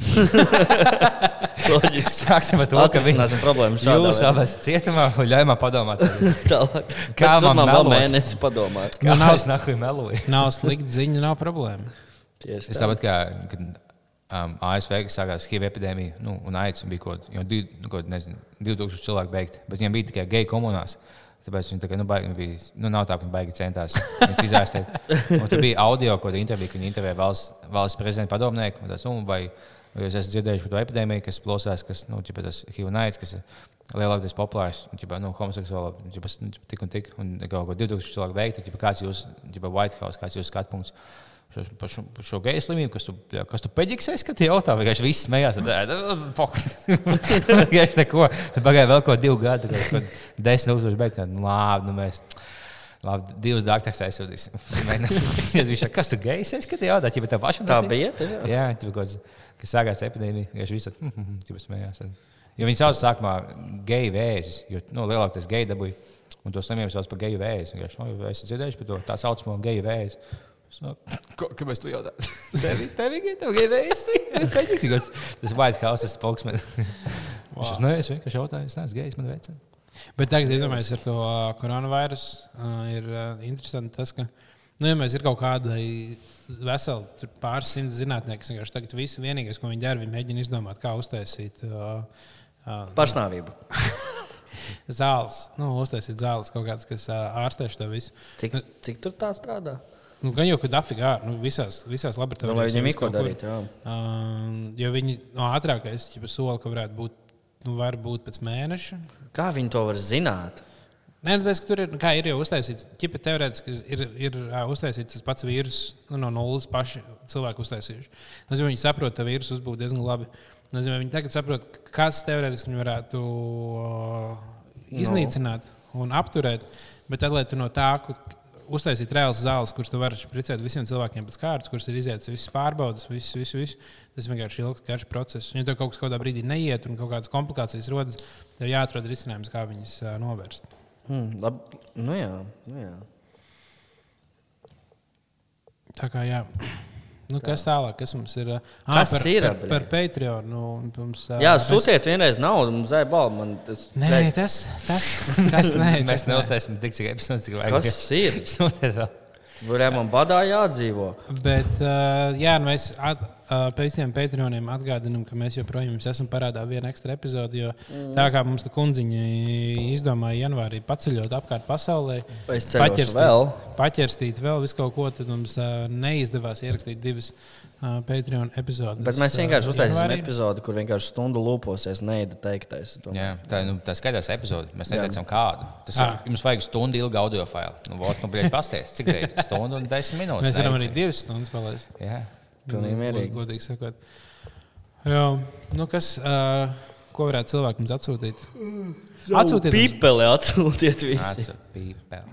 Loģiski. [LAUGHS] Sāksim ar to, ka viņi problēmu šādā jūs abas cietumā un ļauj man padomāt. [LAUGHS] Tālāk. Kā man vēl mēnesi padomāt. Kā nav snahu meloju? [LAUGHS] Nav slikta ziņa, nav problēma. Tieši Es tā. tāpat kā kad, um, ASV kas sākās HIV epidēmija, nu, un AIDS bija kaut div, nu, kaut, nezinu, 2000 cilvēku beigti, bet viņiem bija tikai geju komunās. Tāpēc viņi tā kā, nu, baigi, bija, nu, nav tā, ka viņi baigi centās izārstēt. Tur bija audio, ko intervija, kad viņi intervēja valsts, valsts prezidenta padomnieku. un tāds, Nu, vai, jūs esat dzirdējuši par to epidēmiju, kas plosās, kas nu, ķipa, tas HIV un AIDS, kas ir lielākais populārs, ķipa, nu, homoseksuāli, ķipa, nu, tik un tik, un kaut ko 2000 cilvēku veikti, ķipa, kāds jūs, ķipa, White House, kāds jūs skatpunkts šo, par šo, par šo geju slimību, kas tu, jā, kas tu peģiksēji, kad jautā, vienkārši viss smējās. [LAUGHS] Vienkārši neko. Tad Pagāja vēl kaut divu gadu, kad desmit tūkstoši beigts. Nu, labi, nu mēs. Labi, divas dārgas aizsūtīsim. [LAUGHS] [LAUGHS] Viņš ir kas tu gejs, es skatos, jautā, ja tev pašam Tā bija. tiešām? Jā, tur kaut kas, kas sākās epidēmija, vienkārši viss tur smējās. Jo viņi sauc sākumā geju vēzis, jo nu, lielākais geju dabūja. Un tos slimības sauc par geju vēzi. Viņš ir dzirdējuši par to tā saucamo geju vēzi. No- Ko, kāpēc tu jautā? [LAUGHS] Tev ir. [LAUGHS] Pēdīgs, tas White House ir spokesman. Viņš [LAUGHS] nē, es vienkārši jautāju, es neesmu gejs, man vecina. Bet tagad, iedomājieties, ar to ā, ir interesanti tas, ka, nu, ja mēs ir kaut kāda vesela tur pāris simti zinātnieki, kas vienkārši tagad visu vienīgais, ko viņi dara, viņi mēģina izdomāt, kā uztaisīt ā, ā, Pašnāvība. zāles, nu, uztaisīt zāles kaut kādas, kas ā, ārstē šo visu. Cik, cik tur tā strādā? Nu, gan jau, ka dafigā, nu, visās, visās Nu, laboratorijās. viņiem jau ir ko kur. darīt. Jā. Um, jo viņi no ātrākais soli, ka varētu būt, nu, var būt pēc mēneša. Kā viņi to var zināt? Nē, nu, ka tur ir, kā ir jau uztaisīts, ķipa teorētiski ir, ir ā, uztaisīts tas pats vīrus, nu, no nulles paši cilvēki uztaisījuši. Nu, viņi saprot, ka vīrus uzbūvē diezgan labi. Nu, viņi tagad saprot, kas teorētiski viņi varētu uh, iznīcināt un apturēt. Bet tad, lai tu no tā, uztaisīt reāls zāles, kuras tu vari spricēt visiem cilvēkiem pēc kārtas, kuras ir izietas visas pārbaudas, viss, viss, viss. Tas vienkārši ir ilgs, garš process. Ja tev kaut kas kādā brīdī neiet un kaut kādas komplikācijas rodas, tev jāatrod risinājums, kā viņas ā, novērst. Hmm, lab, nu jā, nu jā. Tā kā jā. Nu, kas tālāk? Kas mums ir? ā, Kas par, ir, Par, par Patreon. Nu, mums, jā mēs- sūtiet vienreiz naudu, mums zēja balvu. Man tas Nē, tas, tas, [LAUGHS] tas nē, Mēs tas neuztaisām tik cik epizodes, cik vajag. Kas ir? [LAUGHS] Sūtiet vēl. Man badā jādzīvo. Bet, uh, jā, nu mēs at, uh, pēc visiem Patreoniem atgādinām, ka mēs joprojām esam parādā vienu ekstra epizodi. Jo mm. tā kā mums tā kundziņa izdomāja janvārī paceļot apkārt pasaulē, ceļošu vēl. paķerstīt vēl visu kaut ko, tad mums uh, neizdevās ierakstīt divas Patreon epizodes. Bet mēs vienkārši uztaisīsim epizodi, kur vienkārši stundu lūposies neida teiktais. Jā, tā, nu, tā skaidrs epizode. Mēs neteicām, kādu. Tas ir, jums vajag stundu ilgu audio failu. Nu, vot, nu, bļaļ, pasties, cik tā ir? [LAUGHS] Stundu un desmit minūtes. Mēs varam arī divas stundas palaist. Jā. Pilnīgi Nu, mierīgi. Godīgi sakot. Jā, nu kas. Uh, ko varētu cilvēki mums atsūtīt? Atsūtiet, mums- Pipeli atsūtiet visi.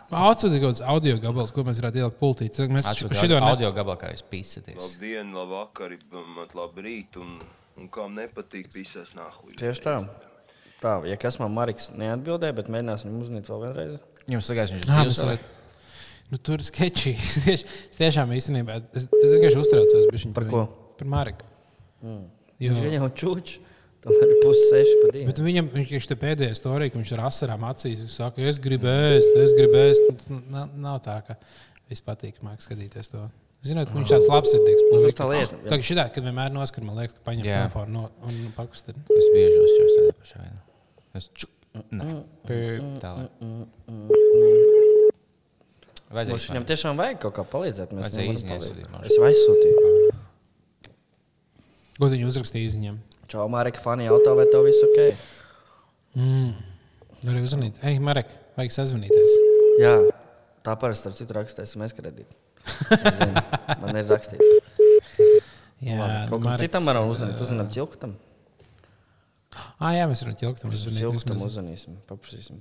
Atsūtiet kaut kādus audio gabalus, ko mēs varētu ielikt pultī. Mēs šo Atsūtīt ne... audio gabalā, kā jūs pīsaties. Labdien, labvakar, mat labi rīt, un, un kam nepatīk, visas nahuļ. Tieši tā. Tā, ja kas man Marks neatbildēja, bet mēģināsim uzzvanīt vēl vienreiz. Jums liekas, viņš ir dzīves? Nu, tur ir sketči. [LAUGHS] Es tieši- es tiešām īstenībā es, es vienkārši uztraucos Par viņu. ko? Par Mariku. Jo, Viņš gan jau čūč, tomēr ir pusi seši pa divu. bet viņam viņš te pēdējā storija, ka viņš ar asarām acīs viņš saka, es gribu ēst, es gribu ēst. Nu, Nav, nav tā, ka viss patīk māk skatīties to. Ka viņš tāds labsirdīgs. Nu, puisis. tā lieta, jā. Tā kā šitā, kad vienmēr noskar, man liekas, ka paņem Jā. telefonu no, un pakustina. Es bieži uzķeros tādā pašā veidā. Es ču... Nē. Tālāk. Mums Vajadzēs viņam tiešām vajag kaut kā palīdzēt. Mēs aizsūtīt, man Es aizsūtīju. Ko viņi uzrakstīja ziņām? Čau, Marika, fani jautā, vai tev viss ok? Mm. Arī uzvanīt. Ej, Marek, vajag sazvanīties. Jā, tā parasti ar citu rakstēs mēs kredītu. Man ir rakstīts. Jā, Labi, Kaut kam citam varam uzzvanīt. Uzzinām ķilkutam. Ah, jā, mēs varam ķilktam Ķilkutam uzvanīt. uzzvanīsim, paprasīsim.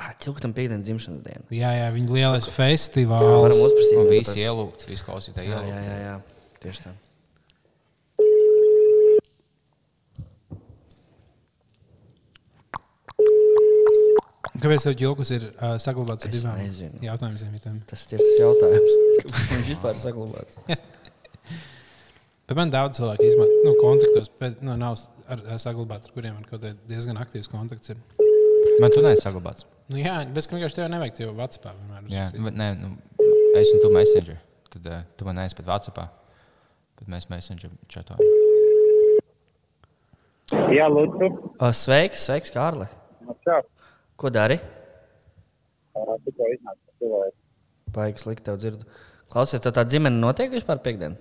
Ah, ķilkutam piekdien dzimšanas diena. Jā, jā, viņa lielais Varam festivāls. uzprasīt. Un visi ielūgt, visi klausītāji Jā, jā, ielūgt. jā, jā. Tieši tā. Kāpēc tev ķilkus ir uh, saglabāts ar Es divām jautājumiem? Tas ir tas jautājums. [LAUGHS] Kāpēc viņš vispār ir saglabāts? [LAUGHS] Bet man daudz cilvēku izmanto nu, kontaktos, bet nu, nav ar, ar saglabāt, ar kuriem man kaut kādā diezgan aktīvs kontakts ir. Man tu neesi saglabāts. Nu, jā, bet ka vienkārši tev nevajag tev Whatsappā vienmēr. Jā, bet nē, nu, es un tu messenger. Tad uh, tu man neesi pat Whatsappā. Bet mēs messenger čatojam. Jā, Lūdzu. O, Sveiks, sveiks, Kārli. Čau. Ko dari? Tikko iznāca cilvēks. Baigas likt tev dzirdu. Klausies, tev tā ģimene notiek vispār piekdien?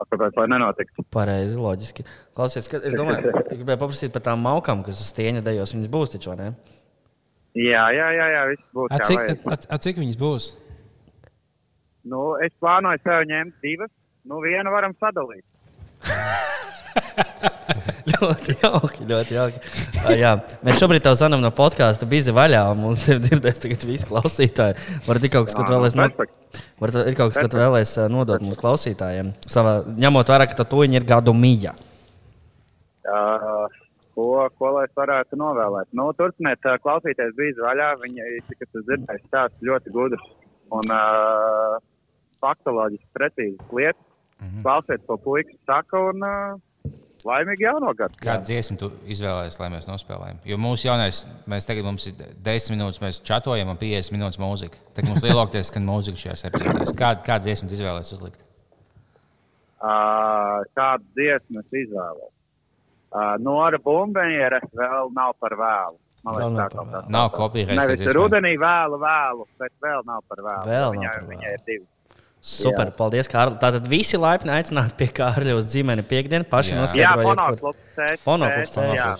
Kāpēc lai nenotiktu? Pareizi, loģiski. Klausies, ka, es domāju, [LAUGHS] ka gribēju paprasīt par tām maukām, kas uz stieņa dejos. Viņas būs taču, vai ne? Jā, jā, jā, jā viss būs. A, kā cik, vajag. a, a, cik viņas būs? Nu, es plānoju sev ņemt divas. Nu, vienu varam sadalīt. [LAUGHS] [LAUGHS] ļoti jauki, ļoti jauki. Uh, jā, mēs šobrīd tev zvanām no podkāstu, bija vaļā, un mums ir dzirdēs tagad visi klausītāji. Varbūt ir kaut kas, ko tu vēlēsi no... Varbūt ir kaut kas, ko uh, nodot mūsu klausītājiem. Savā, ņemot vērā, ka tu ir gadu mīja. Uh, ko, ko lai es varētu novēlēt? Nu, turpiniet uh, klausīties, bija vaļā. Viņa, kas tas dzirdējis, tāds ļoti gudrs un uh, faktoloģiski precīzs lietas. Mm -hmm. Klausiet, ko puikas saka, un uh, laimīgi jauno gadu. Kādu dziesmu tu izvēlējies, lai mēs nospēlējam? Jo mūsu jaunais, mēs tagad mums ir 10 minūtes, mēs čatojam un 50 minūtes mūzika. Tagad mums [LAUGHS] lielākoties skan mūzika šajās epizodēs. Kādu, kādu dziesmu tu izvēlējies uzlikt? Uh, kādu dziesmu es izvēlos? Uh, Nora Bumbeniere vēl nav par vēlu. Vēl nav liekas, tā. Nav kopija Nevis rudenī vēlu, vēlu, bet vēl nav par vēlu. Vēl nav viņai, par vēlu. viņai ir divi. Super, Jā. paldies, Kārli. Tātad visi laipni aicināti pie Kārļa uz ģimeni piekdienu. Paši noskaidrojiet, kur. Sēž.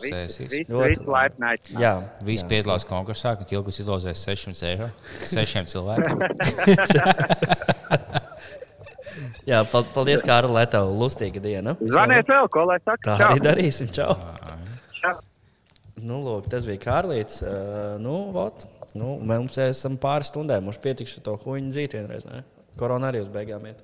visi, Ļoti laipni aicināti. Jā, Visi piedalās konkursā, kad Kilgus izlozēs 600 eiro sešiem [LAUGHS] cilvēkiem. [LAUGHS] jā pal- paldies, Kārli, lai tev lustīga diena. Zvaniet vēl, ko lai saka. Tā Čau. arī darīsim. Čau! Čau. Nu, lūk, tas bija Kārlīts. Uh, nu, vot, nu, mēs esam pāris stundām. Mums pietiks šo huīņu dzīt vienreiz. Ne? Korona arī uz beigām iet.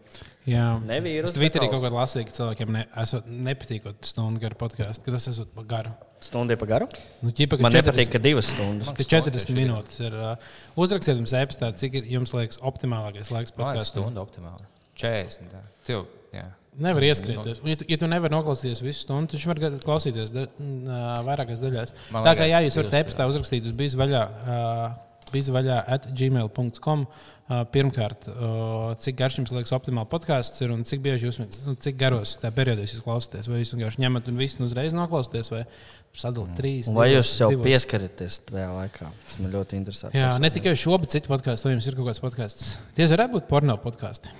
Jā, Ne vīrus, Es Twitterī kaut kādā lasīju, ka cilvēkiem ne, esot nepatīkot stundu garu podkāstu, ka tas esot pa garu. Stundu pa garu. Nu, ķipa, ka Man 40 nepatīk, ka divas stundas. ka 40 minūtes ir. Uh, uzrakstiet mums e-pastā, cik ir jums liekas optimālākais laiks podkāstam. stunda optimāli. 40. tā. Tev, jā. Nevar ieskrieties. Un, ja tu, ja tu nevari noklausīties visu stundu, tad viņš var klausīties da, ā, vairākās daļās. Man Tā kā jā, jūs varat e-pastā uzrakstīt uz bizvaļā. Bizvaļā at gmail.com. Ā, Pirmkārt, ā, cik garš jums liekas optimāli podkāsts ir un cik bieži jūs, nu, cik garos tajā periodā jūs klausāties? Vai jūs vienkārši ņemat un visu uzreiz noklausāties, vai sadalāt trīs? Un Vai divos- jūs jau divos? pieskaraties tajā laikā? Tas man ļoti interesē. Jā, ne tikai šo, bet citu podkāstu. Vai jums ir kaut kāds podkāsts? Tie varētu būt porno podkāsti.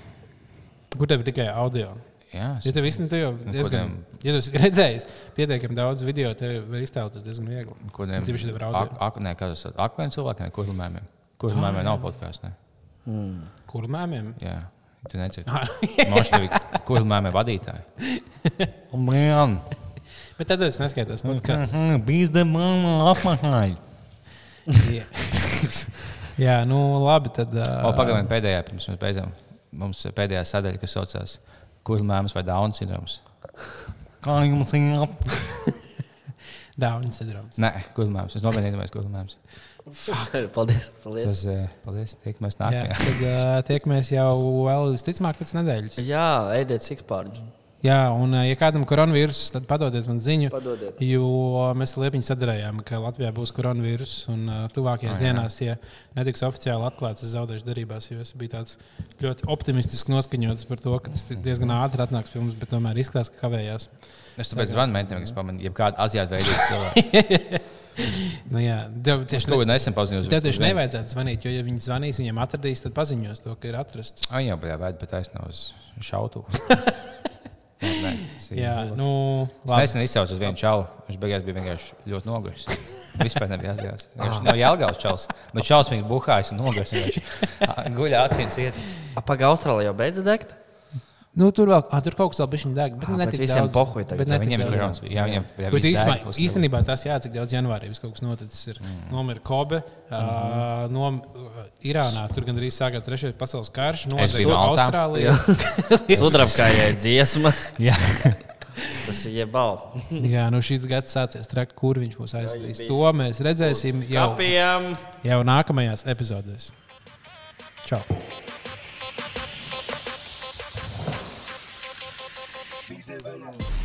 Kur tev ir tikai audio? Jā Ja tev īstenībā jau diezgan, ja tu esi [LAUGHS] redzējis pietiekami daudz video, tev var iztēloties diezgan viegli. Kodiem, Tīpaši, ja tev ir audio. ak, ak, nē, kas tas ir? Akliem cilvēkiem, kurlmēmiem. Kurlmēmiem nav podkāstu. ne? Kur mēmiem? Jā, tu. Ah. Moši tev ir kurlmēmē vadītāji. [LAUGHS] Man. Bet tad es neskaitos podkāstu. Bija zemā apmaiņā. Jā. [LAUGHS] Jā, nu labi. Tad, uh, O, pagaidām, pēdējā, pirms mēs beidzam. Mums pēdējā sadaļa, kas saucās Kurmēms vai Dauns sindroms. Kā jums ir? [LAUGHS] Dāvana sindroms. Nē, Kurmēms. Es nopietni domāju, Kurmēms. [LAUGHS] paldies. paldies. Tas, eh, paldies, tiekamies Jā, nākamajā. tad uh, tiekamies jau vēl visticamāk pēc nedēļas. Jā, ēdiet sikspārņu. Jā, un uh, ja kādam ir koronavīrus, tad padodiet man ziņu. Padodiet. Jo mēs liepiņi sadarījām, ka Latvijā būs koronavīrus. Un uh, tuvākajās jā. dienās, ja netiks oficiāli atklāts, es zaudēšu derībās. Jo es biju tāds ļoti optimistisks noskaņots par to, ka tas diezgan ātri atnāks pie mums, bet tomēr izskatās, ka kavējās. Es tāpēc zvanu mentiem, kas pamanīja, ja kāda azijāta veidīga cilvēka. [LAUGHS] Nu, jā, tev tieši, ko nesen paziņoju. tev tieši nevajadzētu zvanīt, jo, ja viņi zvanīs, viņiem atradīs, tad paziņos to, ka ir atrasts. Ai, bija vēd, bet aizsnā uz šautu. [LAUGHS] Nē, Jā, nu, Es nesen izsaucu uz vienu čaulu. Viņš beigās bija vienkārši ļoti noguris. Vispār nebija aizgājis. [LAUGHS] Viņš no Jālgavas čels. Bet šausmīgi buhājis un noguris. Guļā acīm ciet. Pagaidām, Austrālijā jau beidz degt. Nu, tur, vēl, ah, tur kaut kas viņa deg. Bet Ah, ne tik visiem tagad. Bet ne Viņiem ir grauds. Jā, viņiem viss īstenībā, īstenībā tas jā, cik daudz janvārī viss kaut kas noticis. Ir. Mm. Nomira Kobe, uh, no uh, Irānā. Tur gandrīz sākās trešais pasaules karš. Nozaga. Austrālijā. [LAUGHS] Sudrabkājai dziesma. [LAUGHS] Tas ir jebal. jā, nu šis gads sācies traki, kur viņš būs aizsācis. To mēs redzēsim jau, jau nākamajās epizodēs. Čau! fizer é valeur.